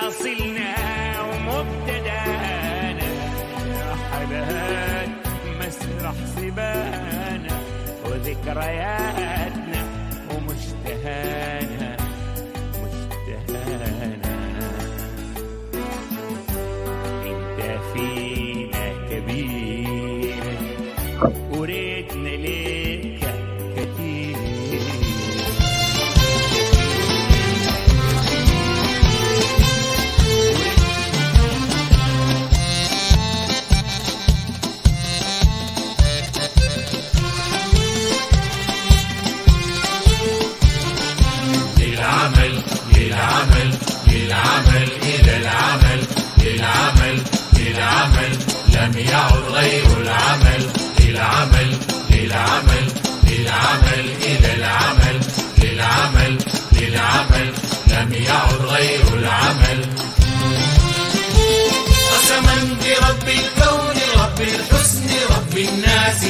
حاصلنا ومبتدانا. رحلات مسرح سبانا وذكرياتنا ومشتهانا. لم يعد غير العمل للعمل للعمل للعمل إلى العمل للعمل للعمل لم يعد غير العمل. قسما برب الكون رب الحسن رب الناس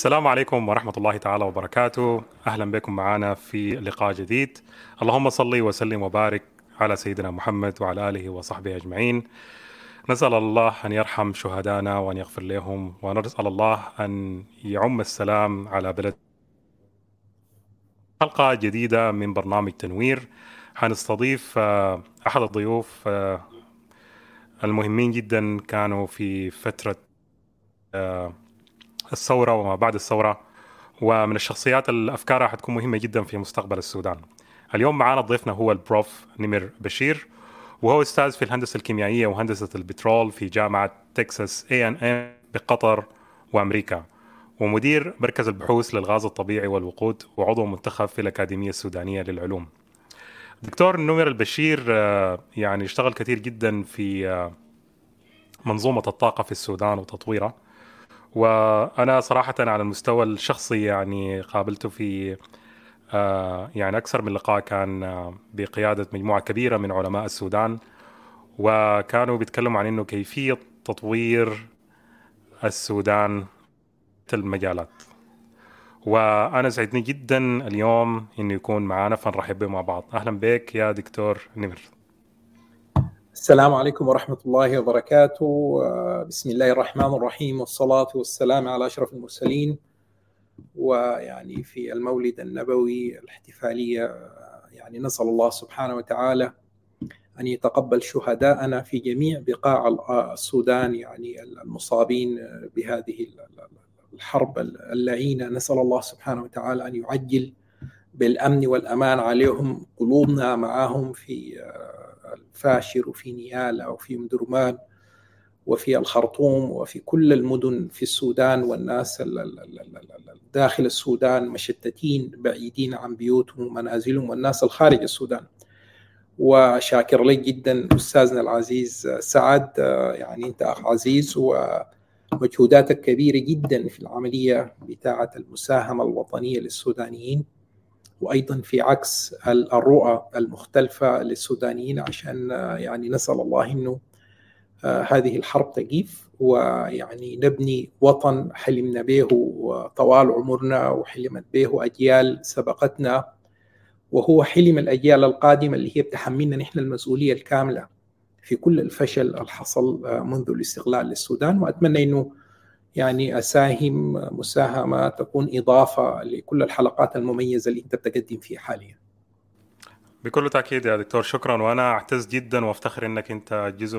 السلام عليكم ورحمة الله تعالى وبركاته. أهلا بكم معنا في لقاء جديد. اللهم صل وسلم وبارك على سيدنا محمد وعلى آله وصحبه أجمعين. نسأل الله أن يرحم شهدانا وأن يغفر لهم ونسأل الله أن يعم السلام على بلد. حلقة جديدة من برنامج تنوير. حنستضيف آه، أحد الضيوف آه، المهمين جدا كانوا في فترة الثورة وما بعد الثورة ومن الشخصيات اللي أفكارها حتكون مهمة جدا في مستقبل السودان. اليوم معنا ضيفنا هو البروف نمر بشير وهو أستاذ في الهندسة الكيميائية وهندسة البترول في جامعة تكساس A&M بقطر وأمريكا ومدير مركز البحوث للغاز الطبيعي والوقود وعضو منتخب في الأكاديمية السودانية للعلوم. دكتور نمر البشير آه، يعني اشتغل كثير جدا في آه، منظومة الطاقة في السودان وتطويرها. وأنا صراحة على المستوى الشخصي يعني قابلته في آه، يعني أكثر من لقاء كان آه، بقيادة مجموعة كبيرة من علماء السودان وكانوا بيتكلموا عن إنه كيفية تطوير السودان المجالات. وأنا سعدني جدا اليوم إنه يكون معنا فنرحب به مع بعض. أهلا بك يا دكتور نمر. السلام عليكم ورحمة الله وبركاته. آه، بسم الله الرحمن الرحيم والصلاة والسلام على أشرف المرسلين. ويعني في المولد النبوي الاحتفالية آه، يعني نسأل الله سبحانه وتعالى أن يتقبل شهداءنا في جميع بقاع ال- السودان يعني المصابين بهذه الحرب اللعينة. نسأل الله سبحانه وتعالى أن يعجل بالأمن والأمان عليهم قلوبنا معهم في آه، الفاشر وفي نيالا وفي مدرمان وفي الخرطوم وفي كل المدن في السودان والناس ال- ال- ال- ال- ال- داخل السودان مشتتين بعيدين عن بيوتهم ومنازلهم والناس الخارج السودان. وشاكر لك جدا أستاذنا العزيز سعد يعني أنت أخ عزيز ومجهوداتك كبيرة جدا في العملية بتاعة المساهمة الوطنية للسودانيين. وأيضا في عكس الرؤى المختلفة للسودانيين عشان يعني نسأل الله إنه هذه الحرب تقيف ويعني نبني وطن حلمنا به طوال عمرنا وحلمت به أجيال سبقتنا وهو حلم الأجيال القادمة اللي هي بتحملنا نحن المسؤولية الكاملة في كل الفشل اللي حصل منذ الاستقلال للسودان. وأتمنى إنه يعني أساهم مساهمة تكون إضافة لكل الحلقات المميزة اللي أنت بتقدم فيها حاليا. بكل تأكيد يا دكتور شكرا. وأنا أعتز جدا وأفتخر إنك أنت جزء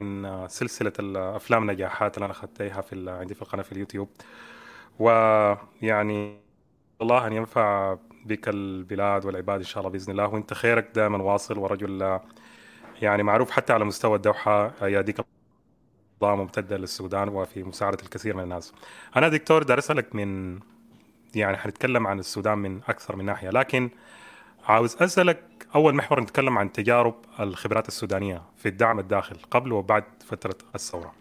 من سلسلة الأفلام النجاحات اللي أنا أخذتها في عندي في القناة في اليوتيوب. ويعني الله أن ينفع بك البلاد والعباد إن شاء الله بإذن الله. وأنت خيرك دائما واصل ورجل يعني معروف حتى على مستوى الدوحة. اياديك ممتدة للسودان وفي مساعدة الكثير من الناس. أنا دكتور دار اسالك من يعني حنتكلم عن السودان من أكثر من ناحية لكن عاوز أسألك أول محور نتكلم عن تجارب الخبرات السودانية في الدعم الداخل قبل وبعد فترة الثورة.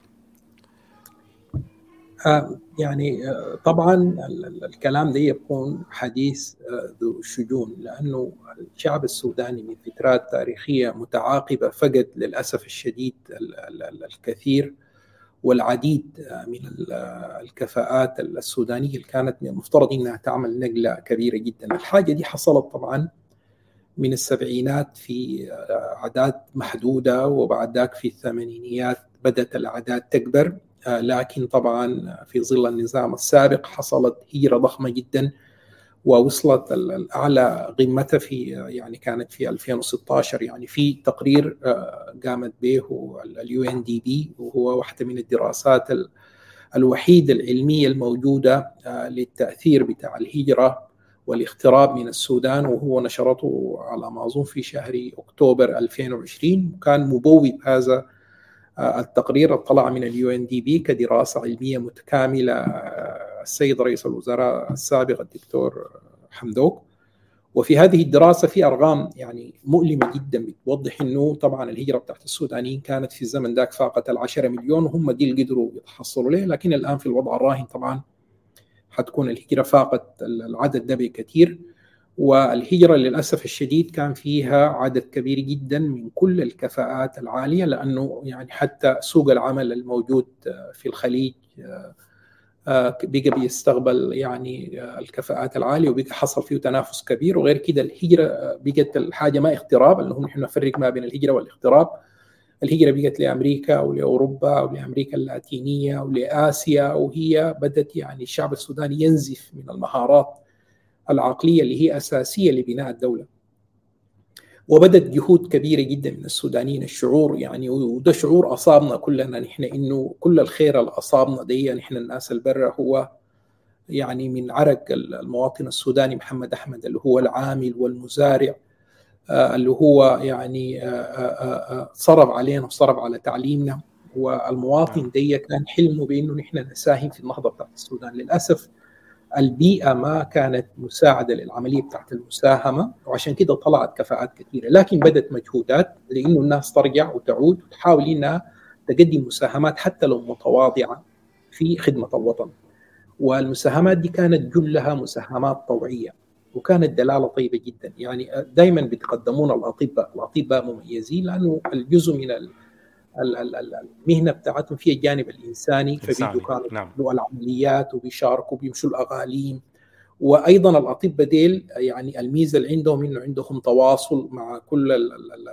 يعني طبعا الكلام ده يكون حديث ذو شجون لأنه الشعب السوداني من فترات تاريخية متعاقبة فقد للأسف الشديد الكثير والعديد من الكفاءات السودانية اللي كانت من المفترض إنها تعمل نقلة كبيرة جدا، الحاجة دي حصلت طبعا من السبعينات في أعداد محدودة وبعد ذاك في الثمانينيات بدأت الأعداد تكبر. لكن طبعا في ظل النظام السابق حصلت هجرة ضخمة جدا. ووصلت الأعلى قمتها في يعني كانت في 2016 يعني في تقرير قامت به ال UNDP وهو واحدة من الدراسات الوحيدة العلمية الموجودة للتأثير بتاع الهجرة والاغتراب من السودان وهو نشرته على ما أظن في شهر أكتوبر 2020 وكان مبوب هذا التقرير. طلع من ال UNDP كدراسة علمية متكاملة السيد رئيس الوزراء السابق الدكتور حمدوك. وفي هذه الدراسة في أرقام يعني مؤلمة جدا بتوضح إنه طبعا الهجرة بتاعت السودانيين كانت في الزمن ذاك فاقت ال 10 مليون وهم دي اللي قدروا يتحصلوا له لكن الآن في الوضع الراهن طبعا حتكون الهجرة فاقت العدد ده بكثير. والهجرة للأسف الشديد كان فيها عدد كبير جدا من كل الكفاءات العالية لأنه يعني حتى سوق العمل الموجود في الخليج بقى بيستقبل يعني الكفاءات العالية وبقى حصل فيه تنافس كبير وغير كده الهجرة بقت الحاجة ما اغتراب اللي هو نحن نفرق ما بين الهجرة والاغتراب الهجرة بقت لأمريكا ولأوروبا ولأمريكا اللاتينية ولآسيا وهي بدت يعني الشعب السوداني ينزف من المهارات العقلية اللي هي أساسية لبناء الدولة. وبدت جهود كبيرة جدا من السودانيين. الشعور يعني وده شعور أصابنا كلنا. نحن إنه كل الخير اللي أصابنا دي نحن الناس البرة هو يعني من عرق المواطن السوداني محمد أحمد اللي هو العامل والمزارع اللي هو يعني صرف علينا وصرف على تعليمنا. والمواطن دي كان حلمه بإنه نحن نساهم في النهضة بتاعت السودان. للأسف البيئة ما كانت مساعدة للعملية بتاعت المساهمة وعشان كده طلعت كفاءات كثيرة. لكن بدت مجهودات لأنه الناس ترجع وتعود وتحاول إنها تقدم مساهمات حتى لو متواضعة في خدمة الوطن. والمساهمات دي كانت جلها مساهمات طوعية وكانت دلالة طيبة جدا. يعني دائما بيتقدمون الأطباء الأطباء مميزين لأنه الجزء من المهنة بتاعتهم فيها الجانب الإنساني فبيجوا كانوا نعم. العمليات وبيشاركوا بيمشوا الأغاليم. وأيضا الأطباء ديل يعني الميزة اللي عندهم إنه عندهم تواصل مع كل ال ال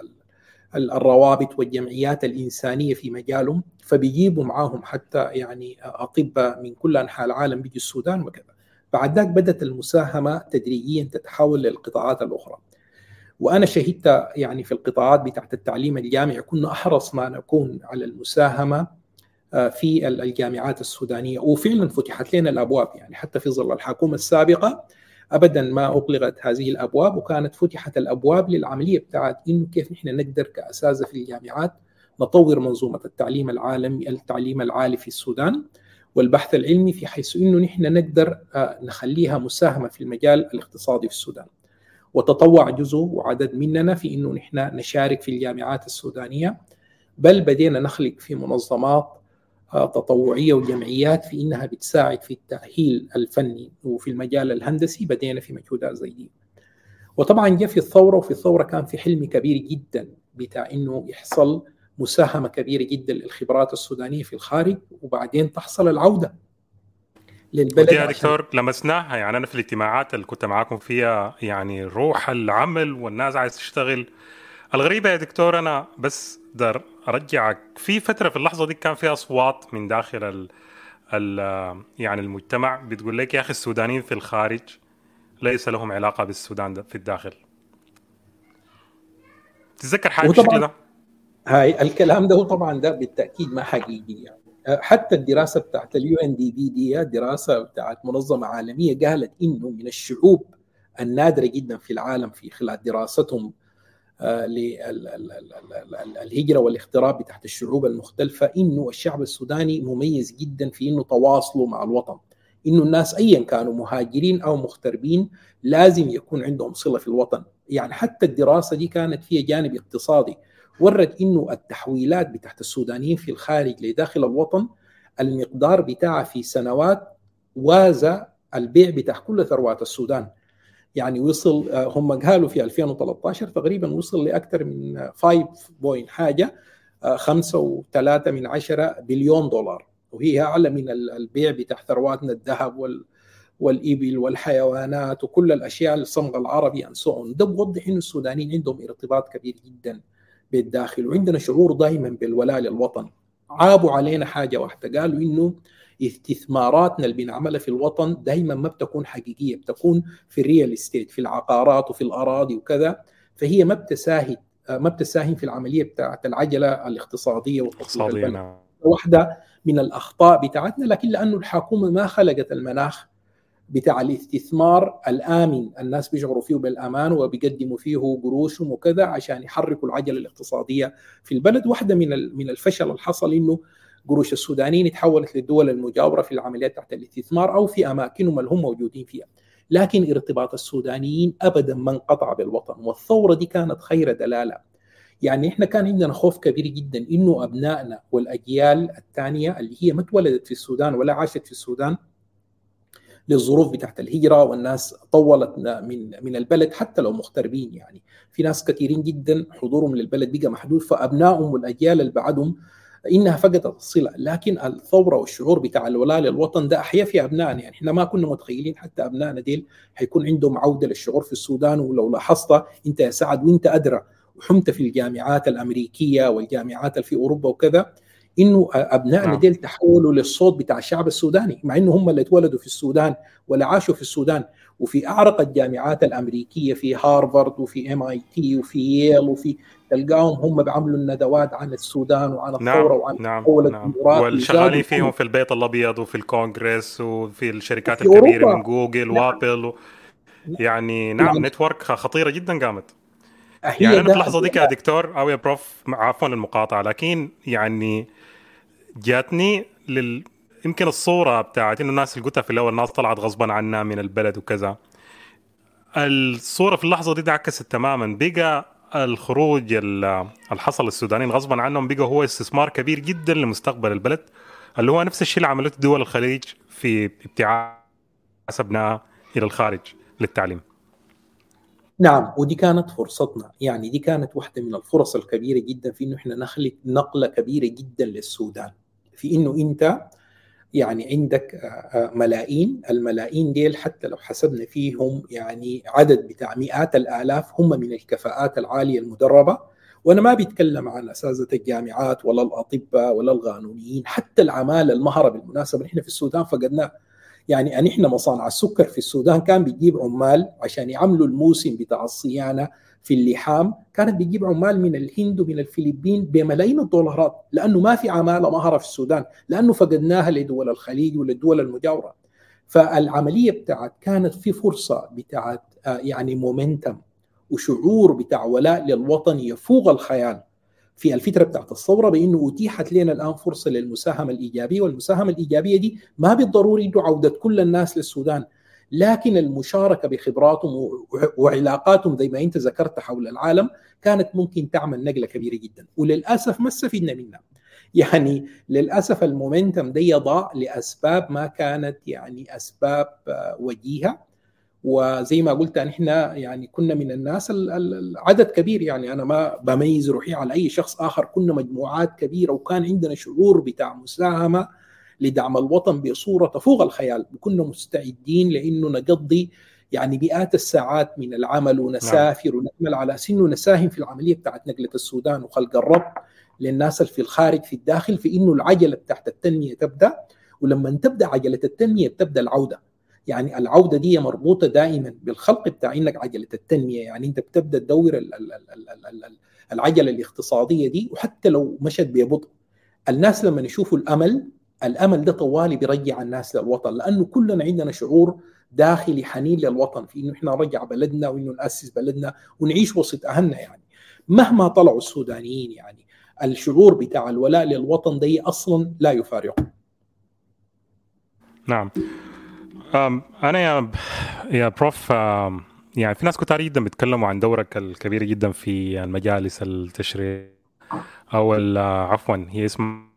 ال الروابط والجمعيات الإنسانية في مجالهم فبيجيبوا معاهم حتى يعني أطباء من كل أنحاء العالم بيجي السودان وكذا. بعد ذاك بدأت المساهمة تدريجيا تتحول للقطاعات الأخرى. وأنا شهدت يعني في القطاعات بتاعت التعليم الجامعي كنا أحرص ما نكون على المساهمة في الجامعات السودانية وفعلا فتحت لنا الأبواب يعني حتى في ظل الحكومة السابقة ابدا ما اغلقت هذه الأبواب وكانت فتحت الأبواب للعملية بتاعت إنه كيف نحن نقدر كأساتذة في الجامعات نطور منظومة التعليم العالمي التعليم العالي في السودان والبحث العلمي في حيث إنه نحن نقدر نخليها مساهمة في المجال الاقتصادي في السودان. وتطوع جزء وعدد مننا في إنه نحن نشارك في الجامعات السودانية بل بدينا نخلق في منظمات تطوعية وجمعيات في إنها بتساعد في التأهيل الفني وفي المجال الهندسي بدينا في مجهودات زي دي. وطبعا جاء في الثورة وفي الثورة كان في حلم كبير جدا بتاع إنه يحصل مساهمة كبيرة جدا للخبرات السودانية في الخارج وبعدين تحصل العودة للبلد يا دكتور لمسناها. يعني أنا في الاجتماعات اللي كنت معاكم فيها يعني روح العمل والناس عايز تشتغل. الغريبة يا دكتور أنا بس در أرجعك. في فترة في اللحظة دي كان في أصوات من داخل ال ال يعني المجتمع بتقول لك يا أخي السودانيين في الخارج ليس لهم علاقة بالسودان في الداخل. تتذكر حاجة بالشكل ده؟ هاي الكلام ده طبعا ده بالتأكيد ما حقيقي يعني. حتى الدراسة بتاعت اليو ان دي بي دي دراسة بتاعت منظمة عالمية قالت إنه من الشعوب النادرة جدا في العالم في خلال دراستهم للهجره والاغتراب تحت الشعوب المختلفة إنه الشعب السوداني مميز جدا في إنه تواصله مع الوطن إنه الناس ايا كانوا مهاجرين أو مغتربين لازم يكون عندهم صلة في الوطن. يعني حتى الدراسة دي كانت فيها جانب اقتصادي. ورت إنه التحويلات بتاعت السودانيين في الخارج لداخل الوطن المقدار بتاعها في سنوات وازى البيع بتاع كل ثروات السودان. يعني وصل هم قالوا في 2013 تقريبا وصل لأكثر من 5 point حاجة 5 و3 من 10 بليون دولار. وهي أعلى من البيع بتاع ثرواتنا الذهب وال والإبل والحيوانات وكل الأشياء الصمغ العربي سو ده بوضح إنه السودانيين عندهم ارتباط كبير جدا. بالداخل. وعندنا شعور دائما بالولاء للوطن. عابوا علينا حاجة واحدة. قالوا إنه استثماراتنا اللي بنعملها في الوطن دائما ما بتكون حقيقية بتكون في الريال استيت في العقارات وفي الأراضي وكذا. فهي ما بتساهم ما بتساهم في العملية بتاعت العجلة الاقتصادية والتطوير نعم. واحدة من الأخطاء بتاعتنا لكن لأنه الحكومة ما خلقت المناخ بتاع الاستثمار الآمن. الناس بيشعروا فيه بالأمان وبيقدموا فيه قروشهم وكذا عشان يحركوا العجلة الاقتصادية في البلد. واحدة من من الفشل اللي حصل إنه قروش السودانيين تحولت للدول المجاورة في العمليات تحت الاستثمار أو في أماكنهم اللي هم موجودين فيها. لكن ارتباط السودانيين ابدا ما انقطع بالوطن والثورة دي كانت خير دلالة. يعني إحنا كان عندنا خوف كبير جدا إنه أبنائنا والأجيال الثانية اللي هي ما اتولدت في السودان ولا عاشت في السودان للظروف بتاعت الهجرة والناس طولت من من البلد حتى لو مغتربين يعني. في ناس كثيرين جدا حضورهم للبلد بقى محدود فأبنائهم والأجيال اللي بعدهم إنها فقدت الصلة. لكن الثورة والشعور بتاع الولاء للوطن ده احيا في أبنائنا يعني. إحنا ما كنا متخيلين حتى أبنائنا ديل حيكون عندهم عودة للشعور في السودان. ولو لاحظت أنت يا سعد وأنت أدرى وحمت في الجامعات الأمريكية والجامعات اللي في أوروبا وكذا إنه ابنائنا ديل تحولوا للصوت بتاع الشعب السوداني مع إنه هم اللي اتولدوا في السودان ولا عاشوا في السودان. وفي أعرق الجامعات الأمريكية في هارفارد وفي MIT وفي ييل وفي تلقاهم هم بيعملوا الندوات عن السودان وعن الثورة نعم وعن نعم. نعم والشغالين فيهم في البيت الأبيض وفي الكونغرس وفي الشركات الكبيرة أوروبا. من جوجل نعم. و Apple و... يعني نعم يعني- network خطيرة جدا قامت. يعني أنا في اللحظه دي يا دكتور أو يا بروف عفوا المقاطعة لكن يعني جاتني لل يمكن الصورة بتاعت إنه الناس اللي قلتها في الأول الناس طلعت غصبا عنها من البلد وكذا. الصورة في اللحظة دي انعكست تماما. بقى الخروج ال- اللي حصل للسودانيين غصبا عنهم بقى هو استثمار كبير جدا لمستقبل البلد. اللي هو نفس الشيء اللي عملته دول الخليج في ابتعاث ابنائها إلى الخارج للتعليم. نعم ودي كانت فرصتنا. يعني دي كانت واحدة من الفرص الكبيرة جدا في إنه إحنا نخلق نقلة كبيرة جدا للسودان. في إنه أنت يعني عندك آه، آه، ملايين الملايين ديل حتى لو حسبنا فيهم يعني عدد بتاع مئات الآلاف هم من الكفاءات العالية المدربة. وأنا ما بيتكلم عن أساتذة الجامعات ولا الأطباء ولا القانونيين حتى العمالة المهره بالمناسبه نحن في السودان فقدناه. يعني ان إحنا مصانع السكر في السودان كان بيجيب عمال عشان يعملوا الموسم بتاع الصيانة في اللحام كانت بتجيب عمال من الهند ومن الفلبين بملايين الدولارات لأنه ما في عمالة مهره في السودان لأنه فقدناها لدول الخليج وللدول المجاورة. فالعملية بتاعت كانت في فرصة بتاعت آه، يعني مومنتم وشعور بتاع ولاء للوطن يفوق الخيال. في الفترة بتاعت الثورة بأنه أتيحت لنا الآن فرصة للمساهمة الإيجابية والمساهمة الإيجابية دي ما بالضروري إنه عودة كل الناس للسودان. لكن المشاركة بخبراتهم وعلاقاتهم زي ما أنت ذكرت حول العالم كانت ممكن تعمل نقلة كبيرة جدا. وللأسف ما استفدنا منها. يعني للأسف المومنتم دي ضاع لأسباب ما كانت يعني أسباب آه، وجيهة. وزي ما قلت ان إحنا يعني كنا من الناس ال- ال- العدد كبير. يعني أنا ما بميز روحي على أي شخص آخر. كنا مجموعات كبيرة وكان عندنا شعور بتاع مساهمة. لدعم الوطن بصورة تفوق الخيال وكنا مستعدين لإنه نقضي يعني مئات الساعات من العمل ونسافر ونعمل على انه نساهم في العملية بتاعت نقلة السودان وخلق الربط للناس اللي في الخارج في الداخل في إنه العجلة بتاعت التنمية تبدأ ولما تبدأ عجلة التنمية بتبدأ العودة. يعني العودة دي مربوطة دائما بالخلق بتاع انك عجلة التنمية. يعني أنت بتبدأ تدور ال- ال- ال- ال- ال- ال- العجلة الاقتصادية دي وحتى لو مشت ببطء الناس لما يشوفوا الأمل الأمل ده طوالي بيرجع الناس للوطن لأنه كلنا عندنا شعور داخلي حنين للوطن في إنه إحنا نرجع بلدنا وإنه نأسس بلدنا ونعيش وسط أهلنا يعني. مهما طلعوا السودانيين يعني الشعور بتاع الولاء للوطن ده أصلا لا يفارقه. نعم. أنا يا يا بروف يعني في ناس كتار جدا بيتكلموا عن دورك الكبير جدا في المجالس التشريع أو عفوا هي اسم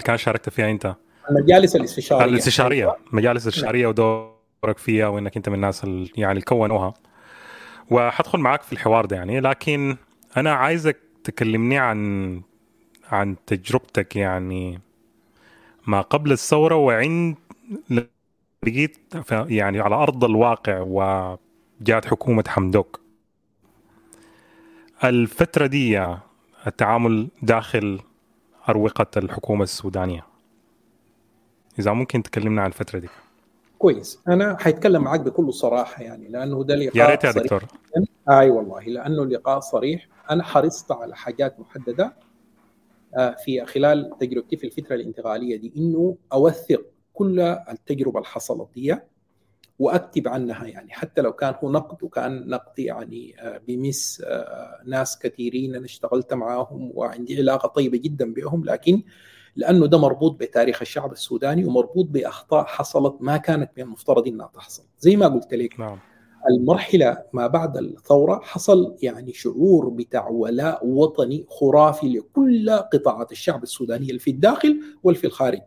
اللي كان شاركت فيها أنت؟ المجالس الاستشارية. الاستشارية. مجالس الاستشارية ودورك فيها وإنك أنت من الناس اللي يعني اللي كونوها وحدخل معاك في الحوار ده يعني لكن أنا عايزك تكلمني عن عن تجربتك يعني ما قبل الثورة وعند لقيت يعني على أرض الواقع وجاءت حكومة حمدوك. الفترة دي التعامل داخل أروقة الحكومة السودانية. إذا ممكن تكلمنا عن الفترة دي. كويس. أنا حيتكلم معك بكل صراحة يعني لأنه ده لقاء يا ريت يا. دكتور. أي والله لأنه اللقاء صريح. أنا حرصت على حاجات محددة آه، في خلال تجربتي في الفترة الانتقالية دي إنه أوثق كل التجربة اللي حصلت دي. وأكتب عنها يعني حتى لو كان هو نقد وكان نقد يعني آه، بمس آه، ناس كثيرين أنا اشتغلت معاهم وعندي علاقة طيبة جدا بهم لكن لأنه ده مربوط بتاريخ الشعب السوداني ومربوط بأخطاء حصلت ما كانت من المفترض إنها تحصل زي ما قلت لك نعم المرحلة ما بعد الثورة حصل يعني شعور بتاع ولاء وطني خرافي لكل قطاعات الشعب السوداني اللي في الداخل واللي في الخارج.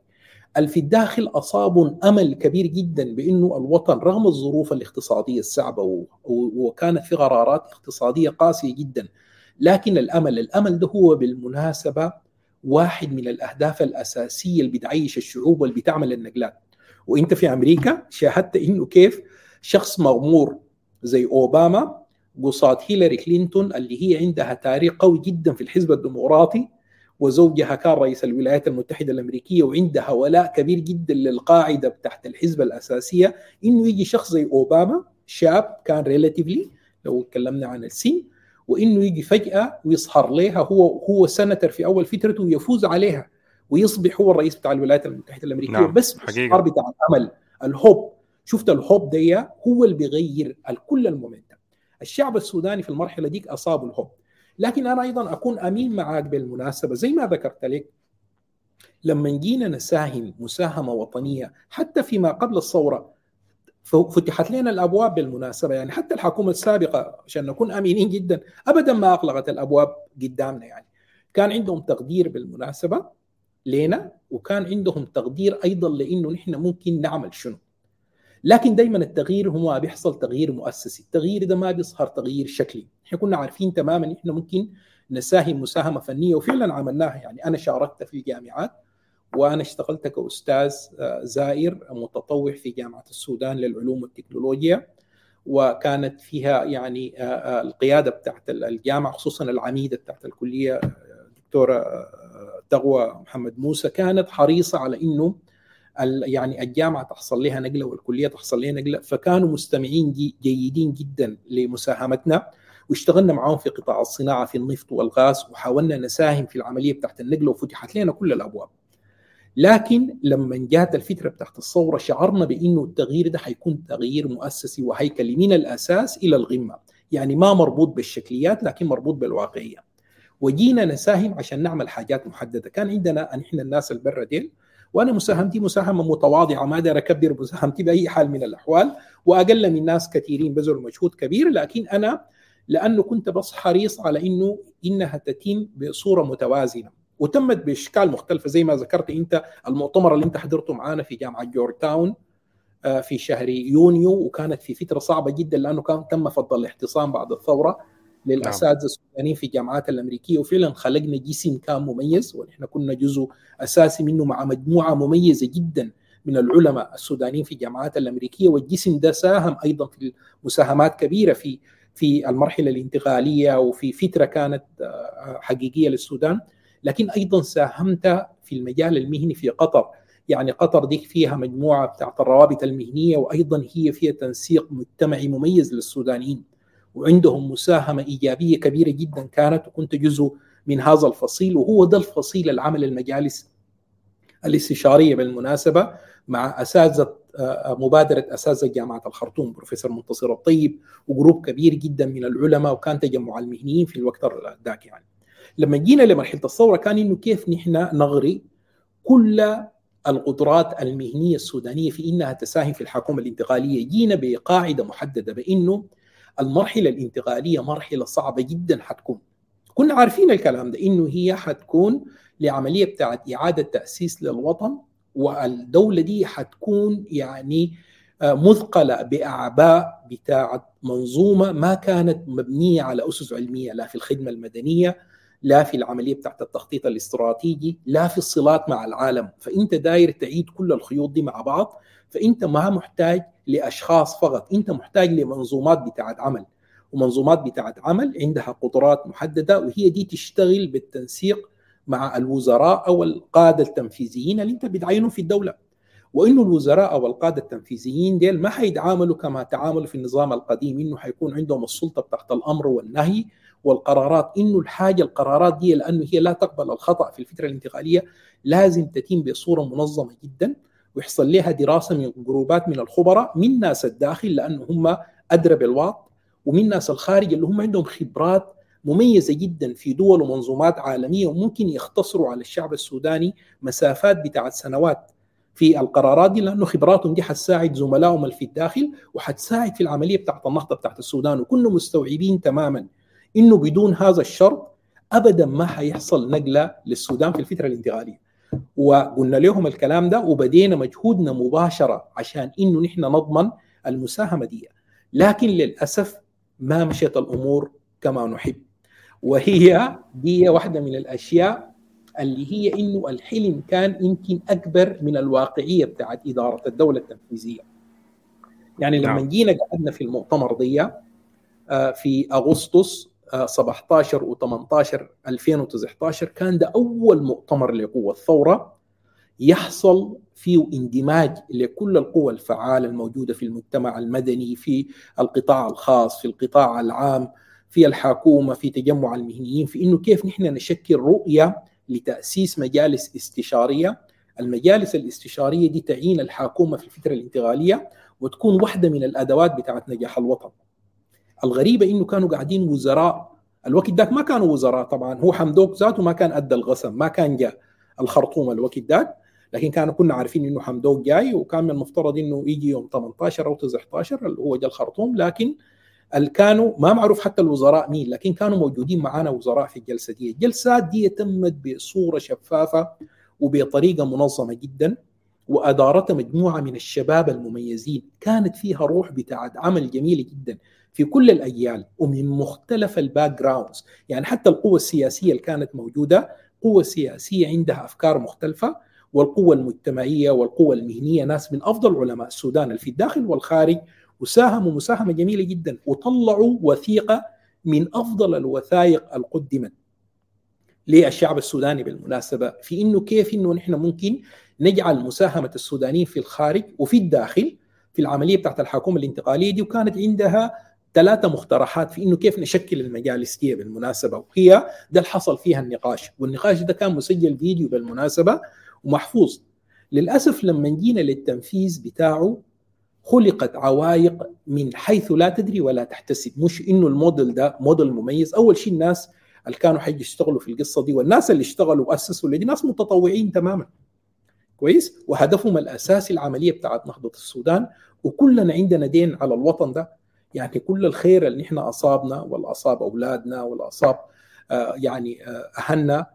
في الداخل اصابهم أمل كبير جدا بأنه الوطن رغم الظروف و- و- وكانت في قرارات اقتصادية قاسية جدا لكن الأمل الأمل ده هو بالمناسبة واحد من الأهداف الأساسية اللي بتعيش الشعوب واللي بتعمل النقلات. وإنت في أمريكا شاهدت إنه كيف شخص مغمور زي أوباما قصاد هيلاري كلينتون اللي هي عندها تاريخ قوي جدا في الحزب الديمقراطي وزوجها كان رئيس الولايات المتحدة الأمريكية وعندها ولاء كبير جدا للقاعدة تحت الحزب الأساسية. إنه يجي شخص زي أوباما شاب كان relatively لو اتكلمنا عن السن وإنه يجي فجأة ويظهر لها هو هو سنتر في أول فترته ويفوز عليها ويصبح هو الرئيس بتاع الولايات المتحدة الأمريكية. نعم، بس حقيقة. بتاع الأمل ال hope شفت ال hope دي هو اللي بيغير كل ال momentum. الشعب السوداني في المرحلة ديك اصابه ال hope. لكن أنا أيضا أكون أمين معاك بالمناسبة. زي ما ذكرت لك لما جينا نساهم مساهمة وطنية حتى فيما قبل الثورة فتحت لنا الأبواب بالمناسبة. يعني حتى الحكومة السابقة عشان نكون أمينين جدا ابدا ما اغلقت الأبواب قدامنا. يعني كان عندهم تقدير بالمناسبة لنا وكان عندهم تقدير أيضا لإنه نحن ممكن نعمل شنو. لكن دائما التغيير هو بيحصل تغيير مؤسسي. التغيير ده ما بيظهر تغيير شكلي. إحنا كنا عارفين تماما إحنا ممكن نساهم مساهمة فنية وفعلا عملناها. يعني أنا شاركت في الجامعات وأنا اشتغلت كأستاذ آه، زائر متطوع في جامعة السودان للعلوم والتكنولوجيا. وكانت فيها يعني آه، آه، القيادة بتاعت الجامعة خصوصا العميدة بتاعت الكلية دكتورة آه، تغوى محمد موسى كانت حريصة على إنه يعني الجامعة تحصل لها نقلة والكلية تحصل لها نقلة فكانوا مستمعين جي- جيدين جدا لمساهمتنا واشتغلنا معاهم في قطاع الصناعة في النفط والغاز وحاولنا نساهم في العملية بتاعت النقلة وفتحت لنا كل الأبواب. لكن لما جات الفترة بتاعت الثورة شعرنا بإنه التغيير ده حيكون تغيير مؤسسي وهيكلي من الأساس إلى القمه، يعني ما مربوط بالشكليات لكن مربوط بالواقعية. وجينا نساهم عشان نعمل حاجات محددة، كان عندنا إحنا الناس البرة ديل وأنا مساهمتي مساهمة متواضعة ما داير أكبر مساهمتي بأي حال من الأحوال وأقل من ناس كثيرين بذلوا مجهود كبير لكن أنا لأنه كنت بس حريص على إنه إنها تتم بصورة متوازنة وتمت بإشكال مختلفه زي ما ذكرت أنت المؤتمر اللي أنت حضرته معانا في جامعة جورج تاون آه، في شهر يونيو وكانت في فترة صعبة جدا لأنه كان تم فض الاعتصام بعد الثورة. للأساتذة السودانيين في الجامعات الأمريكية. وفعلا خلقنا جسم كان مميز ونحن كنا جزء أساسي منه مع مجموعة مميزة جدا من العلماء السودانيين في الجامعات الأمريكية. والجسم ده ساهم أيضا في مساهمات كبيرة في في المرحلة الانتقالية وفي فترة كانت آه، حقيقية للسودان. لكن أيضا ساهمت في المجال المهني في قطر. يعني قطر دي فيها مجموعة بتاعت الروابط المهنية وأيضا هي فيها تنسيق مجتمعي مميز للسودانيين. وعندهم مساهمة إيجابية كبيرة جدا كانت وكنت جزء من هذا الفصيل وهو ده الفصيل العمل المجالس الاستشارية بالمناسبة مع أساتذة آه، مبادرة أساتذة جامعة الخرطوم بروفيسور منتصر الطيب وجروب كبير جدا من العلماء وكان تجمع المهنيين في الوقت ذاك يعني. لما جينا لمرحلة الثورة كان إنه كيف نحن نغري كل القدرات المهنية السودانية في إنها تساهم في الحكومة الانتقالية، جينا بقاعدة محددة بإنه المرحلة الانتقالية مرحلة صعبة جدا حتكون. كنا عارفين الكلام ده إنه هي حتكون لعملية بتاعت إعادة تأسيس للوطن والدولة دي حتكون يعني آه، مثقلة بأعباء بتاعت منظومة ما كانت مبنية على أسس علمية لا في الخدمة المدنية لا في العملية بتاعت التخطيط الاستراتيجي لا في الصلات مع العالم فإنت داير تعيد كل الخيوط دي مع بعض فإنت ما محتاج لأشخاص فقط. أنت محتاج لمنظومات بتاعت عمل ومنظومات بتاعت عمل عندها قدرات محددة وهي دي تشتغل بالتنسيق مع الوزراء أو القادة التنفيذيين اللي أنت بتعينهم في الدولة. وإنه الوزراء أو القادة التنفيذيين ديل ما حيتعاملوا كما تعاملوا في النظام القديم إنه حيكون عندهم السلطة تحت الأمر والنهي والقرارات. إنه الحاجة القرارات دي لأنه هي لا تقبل الخطأ في الفترة الانتقالية لازم تتم بصورة منظمة جدا. ويحصل لها دراسة من جروبات من الخبراء من ناس الداخل لأنه هم أدرى بالواقع ومن ناس الخارج اللي هم عندهم خبرات مميزة جدا في دول ومنظومات عالمية وممكن يختصروا على الشعب السوداني مسافات بتاعت سنوات في القرارات دي لأنه خبراتهم دي حتساعد زملائهم اللي في الداخل وحتساعد في العملية بتاعت النهضة بتاعت السودان. وكنا مستوعبين تماما إنه بدون هذا الشرط ابدا ما حيحصل نقلة للسودان في الفترة الانتقالية. وقلنا لهم الكلام ده وبدينا مجهودنا مباشرة عشان إنه نحن نضمن المساهمة دي لكن للأسف ما مشيت الأمور كما نحب وهي دي واحدة من الأشياء اللي هي إنه الحلم كان يمكن أكبر من الواقعية بتاعت إدارة الدولة التنفيذية. يعني لما نعم. جينا قعدنا في المؤتمر دي آه، في أغسطس 17 و18 2019 كان ده أول مؤتمر لقوى الثورة يحصل فيه اندماج لكل القوى الفعالة الموجودة في المجتمع المدني في القطاع الخاص في القطاع العام في الحكومة في تجمع المهنيين في إنه كيف نحن نشكل رؤية لتأسيس مجالس استشارية. المجالس الاستشارية دي تعين الحكومة في الفترة الانتقالية وتكون واحدة من الأدوات بتاعت نجاح الوطن. الغريبة إنه كانوا قاعدين وزراء. الوقت ذاك ما كانوا وزراء طبعا. هو حمدوك ذاته ما كان أدى القسم ما كان جاء الخرطوم الوقت ذاك. لكن كانوا كنا عارفين إنه حمدوك جاي وكان من المفترض إنه يجي يوم 18 أو 19 اللي هو جاء الخرطوم. لكن كانوا ما معروف حتى الوزراء مين لكن كانوا موجودين معنا وزراء في الجلسه دي. الجلسات دي تمت بصورة شفافة وبطريقة منظمة جدا وأدارتها مجموعة من الشباب المميزين. كانت فيها روح بتاعت عمل جميله جدا. في كل الأجيال ومن مختلف ال backgrounds يعني حتى القوة السياسية اللي كانت موجودة قوة سياسية عندها أفكار مختلفة والقوة المجتمعية والقوة المهنية ناس من أفضل علماء السودان اللي في الداخل والخارج وساهموا مساهمة جميلة جدا وطلعوا وثيقة من أفضل الوثائق القدمت للشعب السوداني بالمناسبة. في إنه كيف إنه نحن ممكن نجعل مساهمة السودانيين في الخارج وفي الداخل في العملية بتاعت الحكومة الانتقالية دي وكانت عندها ثلاثة مقترحات في إنه كيف نشكل المجالس دي بالمناسبة وهي ده اللي حصل فيها النقاش والنقاش ده كان مسجل فيديو بالمناسبة ومحفوظ. للأسف لما جينا للتنفيذ بتاعه خلقت عوائق من حيث لا تدري ولا تحتسب مش إنه الموديل ده موديل مميز. أول شيء الناس اللي كانوا حيجي يشتغلوا في القصة دي والناس اللي اشتغلوا وأسسوا دي ناس متطوعين تماما. كويس؟ وهدفهم الأساسي العملية بتاعت نهضة السودان وكلنا عندنا دين على الوطن ده. يعني كل الخير اللي نحن أصابنا ولا أصاب أولادنا ولا أصاب آه يعني آه أهلنا.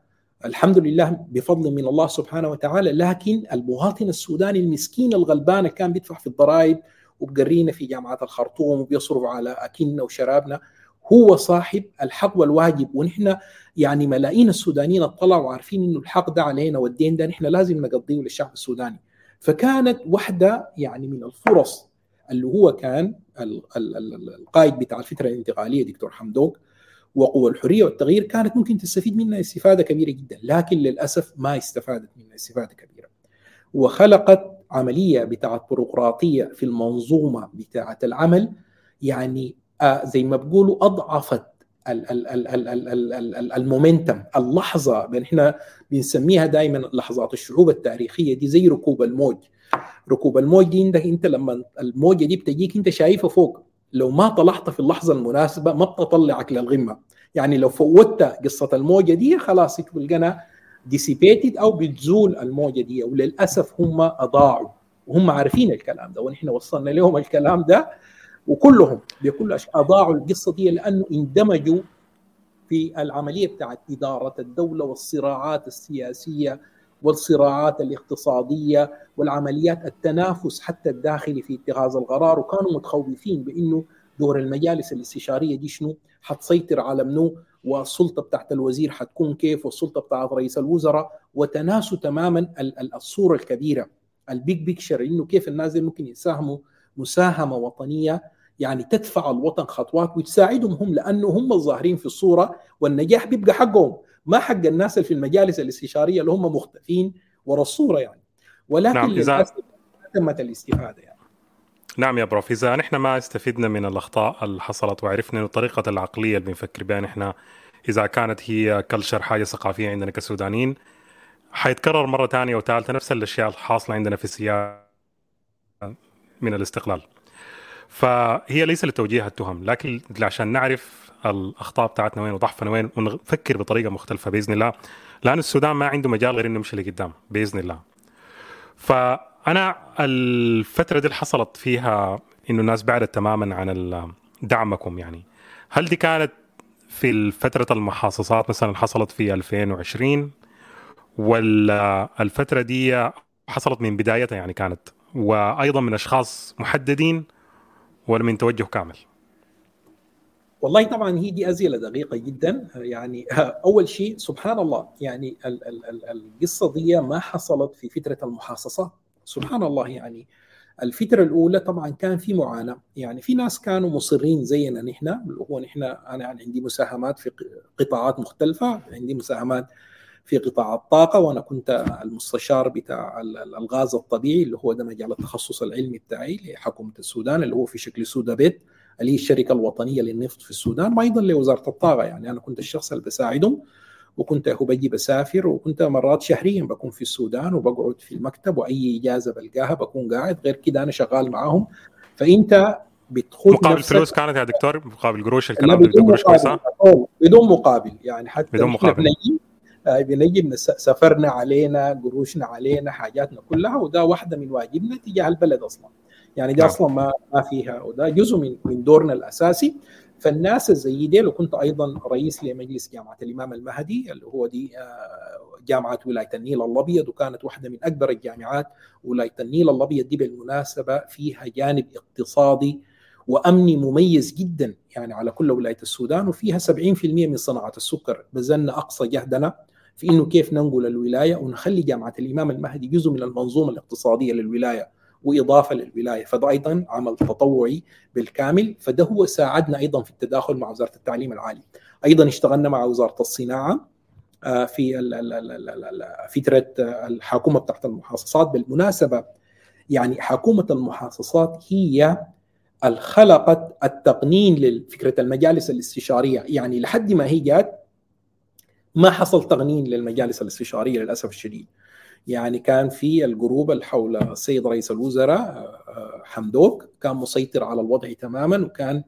الحمد لله بفضل من الله سبحانه وتعالى. لكن المواطن السوداني المسكين الغلبان اللي كان بيدفع في الضرائب وبقرينا في جامعة الخرطوم وبيصرف على أكلنا وشرابنا. هو صاحب الحق والواجب. ونحن يعني ملايين السودانيين اطلعوا وعارفين إنه الحق ده علينا والدين ده نحن لازم نقضيه للشعب السوداني. فكانت واحدة يعني من الفرص اللي هو كان القائد بتاع الفترة الانتقالية دكتور حمدوك وقوى الحرية والتغيير كانت ممكن تستفيد منها استفادة كبيرة جدا لكن للأسف ما استفادت منها استفادة كبيرة. وخلقت عملية بتاعت بيروقراطية في المنظومة بتاعت العمل يعني آه زي ما بقولوا أضعفت المومنتم اللحظة إحنا بنسميها دائما لحظات الشعوب التاريخية دي زي ركوب الموج. ركوب الموج دي عندك أنت لما الموجة دي بتجيك أنت شايفها فوق. لو ما طلعت في اللحظة المناسبة ما بتطلعك للقمة. يعني لو فوتت قصة الموجة دي خلاص تلقاها dissipated أو بتزول الموجة دي. وللأسف هم أضاعوا. وهم عارفين الكلام ده. ونحن وصلنا لهم الكلام ده. وكلهم بكل أضاعوا القصة دي لأنه اندمجوا في العملية بتاعت إدارة الدولة والصراعات السياسية والصراعات الاقتصادية والعمليات التنافس حتى الداخلي في اتخاذ القرار وكانوا متخوفين بإنه دور المجالس الاستشارية دي شنو؟ حتسيطر على منو؟ والسلطة بتاعت الوزير حتكون كيف؟ والسلطة بتاعت رئيس الوزراء؟ وتناسوا تماما الصورة الكبيرة البيج بيكشر إنه كيف الناس ممكن يساهموا مساهمة وطنية يعني تدفع الوطن خطوات وتساعدهم هم لأنه هم الظاهرين في الصورة والنجاح بيبقى حقهم. ما حق الناس اللي في المجالس الاستشارية اللي هم مختفين ورا الصورة يعني. ولكن نعم للأسف تمت الاستفادة يعني. نعم يا بروف. إذا نحن ما استفدنا من الأخطاء اللي حصلت وعرفنا إنه طريقه العقلية اللي بنفكر بها نحن إذا كانت هي كلشر حاجة ثقافية عندنا كسودانيين حيتكرر مرة ثانية وثالثة نفس الأشياء الحاصلة عندنا في السياسة من الاستقلال. فهي ليس لتوجيه التهم لكن عشان نعرف الأخطاء بتاعتنا وين وضعفنا وين ونفكر بطريقة مختلفة بإذن الله لأن السودان ما عنده مجال غير إنه يمشي لقدام بإذن الله. فأنا الفترة دي اللي حصلت فيها إنه الناس بعدت تماما عن دعمكم يعني. هل دي كانت في فترة المحاصصات مثلا حصلت في 2020 ولا الفترة دي حصلت من بدايتها يعني كانت؟ وأيضا من أشخاص محددين ولا من توجه كامل؟ والله طبعا هي دي أزيلة دقيقة جدا. يعني أول شيء سبحان الله يعني القصة دي ما حصلت في فترة المحاصصات سبحان الله يعني الفترة الأولى طبعا كان في معاناة. يعني في ناس كانوا مصرين زينا نحن. اللي هو نحن أنا يعني عندي مساهمات في قطاعات مختلفة عندي مساهمات في قطاع الطاقة وأنا كنت المستشار بتاع الغاز الطبيعي اللي هو ده مجال التخصص العلمي بتاعي لحكومة السودان اللي هو في شكل سودا بيت اللي هي الشركة الوطنية للنفط في السودان وأيضا لوزارة الطاقة. يعني أنا كنت الشخص اللي بساعدهم وكنت هو بجي بسافر وكنت مرات شهريا بكون في السودان وبقعد في المكتب وأي إجازة بلقاها بكون قاعد. غير كده أنا شغال معاهم. فأنت بتخوض مقابل فلوس كانت يا دكتور؟ مقابل قروش الكلام بدون قروش كويسه بدون مقابل. يعني حتى بدون مقابل. بنجي سافرنا علينا قروشنا علينا حاجاتنا كلها وده واحدة من واجبنا تجاه البلد أصلا. يعني ده أصلا ما ما فيها وده جزء من من دورنا الأساسي. فالناس زي دي وكنت أيضا رئيس لمجلس جامعة الإمام المهدي اللي هو دي جامعة ولاية النيل الأبيض وكانت واحدة من أكبر الجامعات ولاية النيل الأبيض دي بالمناسبة فيها جانب اقتصادي وأمني مميز جدا يعني على كل ولاية السودان وفيها 70% من صناعة السكر. بذلنا أقصى جهدنا في إنه كيف ننقل الولاية ونخلي جامعة الإمام المهدي جزء من المنظومة الاقتصادية للولاية وإضافة للولاية. فده أيضا عمل تطوعي بالكامل فده هو ساعدنا أيضا في التداخل مع وزارة التعليم العالي. أيضا اشتغلنا مع وزارة الصناعة في فتره الحكومة بتاعت المحاصصات. بالمناسبة يعني حكومة المحاصصات هي خلقت التقنين لفكره المجالس الاستشارية. يعني لحد ما هي جات ما حصل تقنين للمجالس الاستشارية للأسف الشديد. يعني كان في الجروب اللي حول السيد رئيس الوزراء حمدوك كان مسيطر على الوضع تماما وكان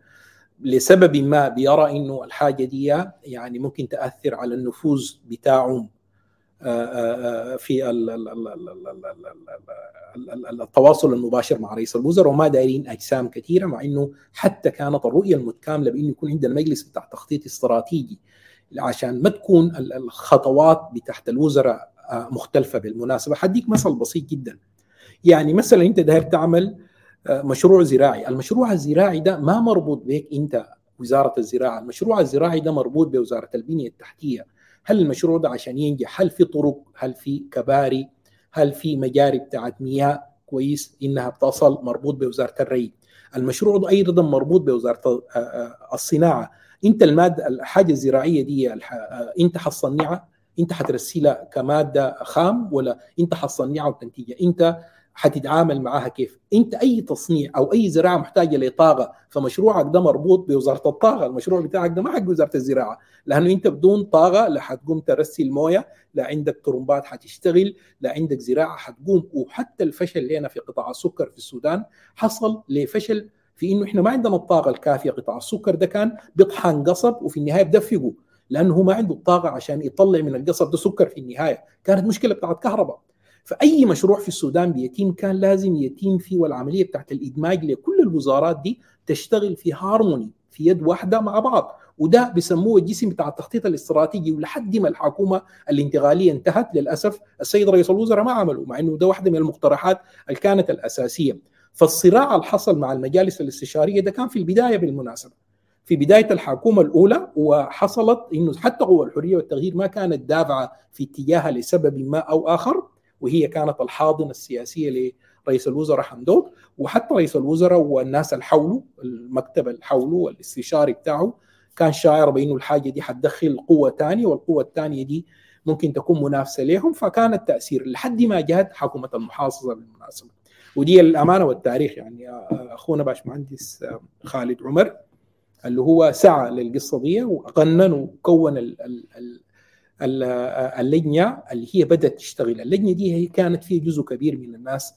لسبب ما بيرى إنه الحاجة دي يعني ممكن تأثر على النفوذ بتاعهم. في التواصل المباشر مع رئيس الوزراء وما دايرين اجسام كثيره مع انه حتى كانت الرؤيه المتكامله بانه يكون عندنا مجلس بتاع تخطيط استراتيجي عشان ما تكون ال- الخطوات بتاعت الوزراء آه، مختلفه بالمناسبه حديك مثل بسيط جدا يعني مثلا انت داير تعمل آه، مشروع زراعي المشروع الزراعي ده ما مربوط بك انت وزاره الزراعه المشروع الزراعي ده مربوط بوزاره البنيه التحتيه هل المشروع ده عشان ينجح هل في طرق هل في كباري هل في مجاري بتاعت مياه كويس إنها بتصل مربوط بوزارة الري. المشروع ده أيضا مربوط بوزارة آه، آه، الصناعة. أنت المادة الحاجة الزراعية دي آه، أنت حتصنعها أنت حترسلها كمادة خام ولا أنت حتصنعها وتنتجها؟ أنت حتتعامل معاها كيف. انت أي تصنيع أو أي زراعة محتاجة لطاقة فمشروعك ده مربوط بوزارة الطاقة. المشروع بتاعك ده ما حق وزارة الزراعة لأنه أنت بدون طاقة لا حتقوم ترسي المويه لا عندك طرمبات حتشتغل لا عندك زراعة حتقوم. وحتى الفشل اللي هنا في قطاع السكر في السودان حصل لفشل في إنه إحنا ما عندنا الطاقة الكافية. قطاع السكر ده كان بيطحن قصب وفي النهاية بدفقه لأنه هو ما عنده الطاقة عشان يطلع من القصب ده سكر في النهاية. كانت مشكلة بتاعت كهرباء. فأي مشروع في السودان بيتم كان لازم يتم فيه والعملية بتاعت الإدماج لكل الوزارات دي تشتغل في هارموني في يد واحدة مع بعض. وده بيسموه الجسم بتاع التخطيط الاستراتيجي ولحد ما الحكومة الانتقالية انتهت للأسف السيد رئيس الوزراء ما عمله مع إنه ده واحدة من المقترحات اللي كانت الأساسية. فالصراع اللي حصل مع المجالس الاستشارية ده كان في البداية بالمناسبة. في بداية الحكومة الأولى وحصلت إنه حتى قوى الحرية والتغيير ما كانت دافعة في اتجاهها لسبب ما أو آخر. وهي كانت الحاضنة السياسية لرئيس الوزراء حمدوك وحتى رئيس الوزراء والناس اللي حوله المكتب اللي حوله والاستشاري بتاعه كان شاعر بانه الحاجة دي حتدخل قوة ثانية والقوة الثانية دي ممكن تكون منافسة لهم فكان التأثير لحد ما جاءت حكومة المحافظه بالمناسبة. ودي الأمانة والتاريخ يعني أخونا باشمهندس خالد عمر اللي هو سعى للقصة دي وقنن وكون ال ال اللجنة اللي هي بدأت تشتغل، اللجنة دي هي كانت فيها جزء كبير من الناس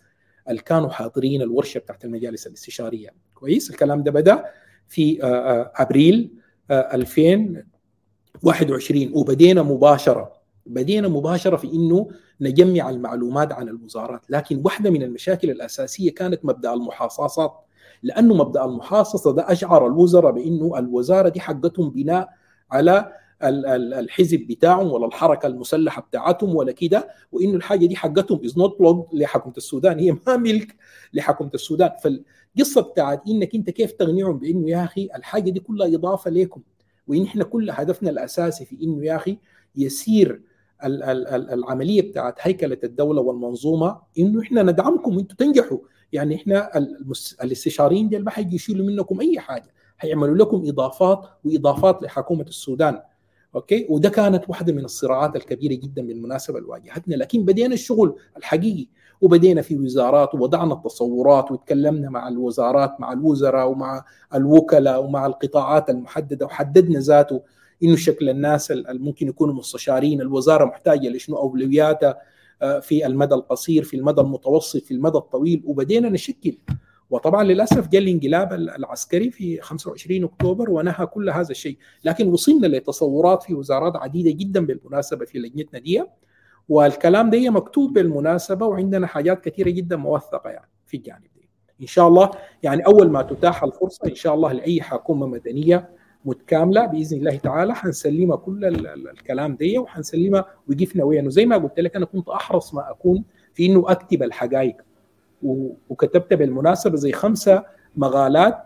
اللي كانوا حاضرين الورشه بتاعت المجالس الاستشارية، كويس؟ الكلام ده بدأ في أبريل 2021 وبدينا مباشرة بدينا مباشرة في إنه نجمع المعلومات عن الوزارات، لكن واحدة من المشاكل الأساسية كانت مبدأ المحاصصات. لأنه مبدأ المحاصصة ده أشعر الوزراء بإنه الوزارة دي حقتهم بناء على الحزب بتاعهم ولا الحركة المسلحة بتاعتهم ولا كده وإنه الحاجة دي حقتهم is not belong لحكومة السودان هي ما ملك لحكومة السودان. فالقصة بتاعت إنك أنت كيف تقنعهم بإنه يا أخي الحاجة دي كلها إضافة لكم وإن إحنا كل هدفنا الأساسي في إنه يا أخي يسير العملية بتاعت هيكلة الدولة والمنظومة إنه إحنا ندعمكم وأنتم تنجحوا. يعني إحنا الاستشاريين دي ما حيجي يشيلوا منكم أي حاجة هيعملوا لكم إضافات وإضافات لحكومة السودان. أوكي؟ وده كانت واحدة من الصراعات الكبيرة جدا بالمناسبة اللي واجهتنا لكن بدينا الشغل الحقيقي وبدينا في وزارات ووضعنا التصورات وتكلمنا مع الوزارات مع الوزراء ومع الوكلاء ومع القطاعات المحددة وحددنا ذاته إنه شكل الناس اللي ممكن يكونوا مستشارين. الوزارة محتاجة لشنو؟ أولوياتها في المدى القصير في المدى المتوسط في المدى الطويل. وبدينا نشكل وطبعا للأسف جاء الانقلاب العسكري في 25 أكتوبر ونهى كل هذا الشيء. لكن وصلنا لتصورات في وزارات عديدة جدا بالمناسبة في لجنتنا دي. والكلام ده مكتوب بالمناسبة وعندنا حاجات كثيرة جدا موثقة يعني في الجانب ده إن شاء الله يعني أول ما تتاح الفرصة إن شاء الله لأي حكومة مدنية متكاملة بإذن الله تعالى حنسلمها كل الكلام ده وحنسلمها وقفنا وين وزي ما قلت لك أنا كنت أحرص ما أكون في إنه أكتب الحقائق وكتبت بالمناسبة زي خمسة مقالات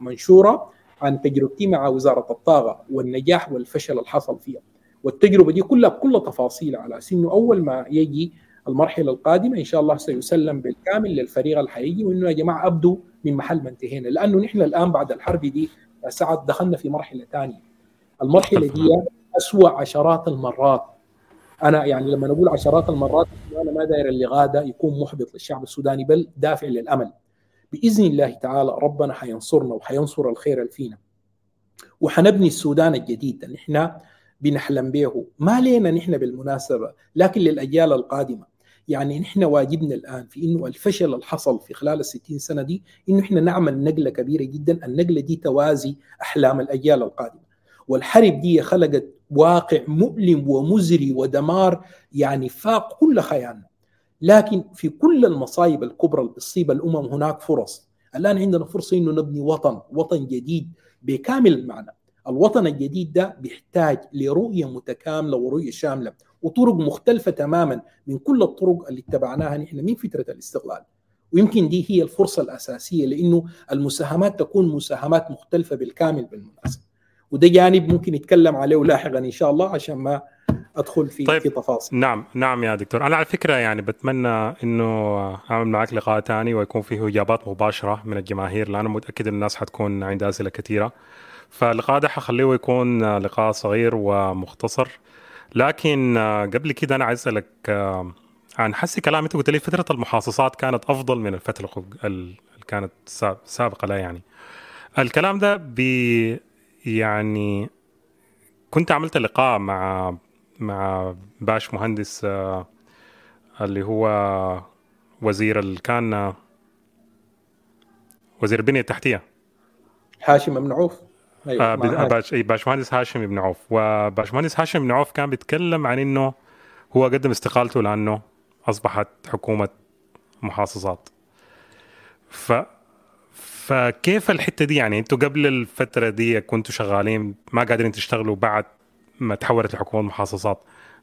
منشورة عن تجربتي مع وزارة الطاقة والنجاح والفشل اللي حصل فيها. والتجربة دي كلها بكل تفاصيل على أساس إنه أول ما يجي المرحلة القادمة إن شاء الله سيسلم بالكامل للفريق اللي حيجي وإنه يا جماعة أبدوا من محل ما انتهينا. لأنه نحن الآن بعد الحرب دي ساعات دخلنا في مرحلة ثانية المرحلة دي اسوء عشرات المرات أنا يعني لما نقول عشرات المرات أنا ما داير اللقاء ده يكون محبط للشعب السوداني بل دافع للأمل. بإذن الله تعالى ربنا حينصرنا وحينصر الخير اللي فينا. وحنبني السودان الجديد. اللي إحنا بنحلم به. ما لينا نحن بالمناسبة لكن للأجيال القادمة. يعني نحن واجبنا الآن في إنه الفشل اللي حصل في خلال ال 60 سنة دي إنه إحنا نعمل نقلة كبيرة جدا، النقلة دي توازي أحلام الأجيال القادمة. والحرب دي خلقت واقع مؤلم ومزري ودمار يعني فاق كل خيالنا. لكن في كل المصايب الكبرى اللي بتصيب الأمم هناك فرص. الآن عندنا فرصة إنه نبني وطن، وطن جديد بكامل المعنى. الوطن الجديد ده بيحتاج لرؤية متكاملة ورؤية شاملة وطرق مختلفة تماما من كل الطرق اللي اتبعناها نحن من فترة الاستقلال ويمكن دي هي الفرصة الأساسية لإنه المساهمات تكون مساهمات مختلفة بالكامل بالمناسبة وده جانب ممكن نتكلم عليه لاحقا إن شاء الله عشان ما أدخل في طيب. في تفاصيل. نعم نعم يا دكتور. أنا على فكرة يعني بتمنى إنه أعمل معك لقاء ثاني ويكون فيه إجابات مباشرة من الجماهير لأن متأكد إن الناس حتكون عندها أسئلة كثيرة. فاللقاء ده حخليه يكون لقاء صغير ومختصر. لكن قبل كده أنا عايز أسألك عن حسي كلام أنت قلت لي فترة المحاصصات كانت أفضل من الفترة اللي كانت سابقة لا يعني. الكلام ده بي يعني كنت عملت لقاء مع مع باش مهندس اللي هو وزير اللي كان وزير البنية التحتية. هاشم بن عوف. أيوه باش باشمهندس هاشم بن عوف. وباشمهندس هاشم بن عوف كان بيتكلم عن إنه هو قدم استقالته لأنه أصبحت حكومة محافظات ف فكيف الحتة دي يعني؟ أنتوا قبل الفترة دي كنتوا شغالين ما قادرين تشتغلوا بعد ما تحولت لحكومه محافظات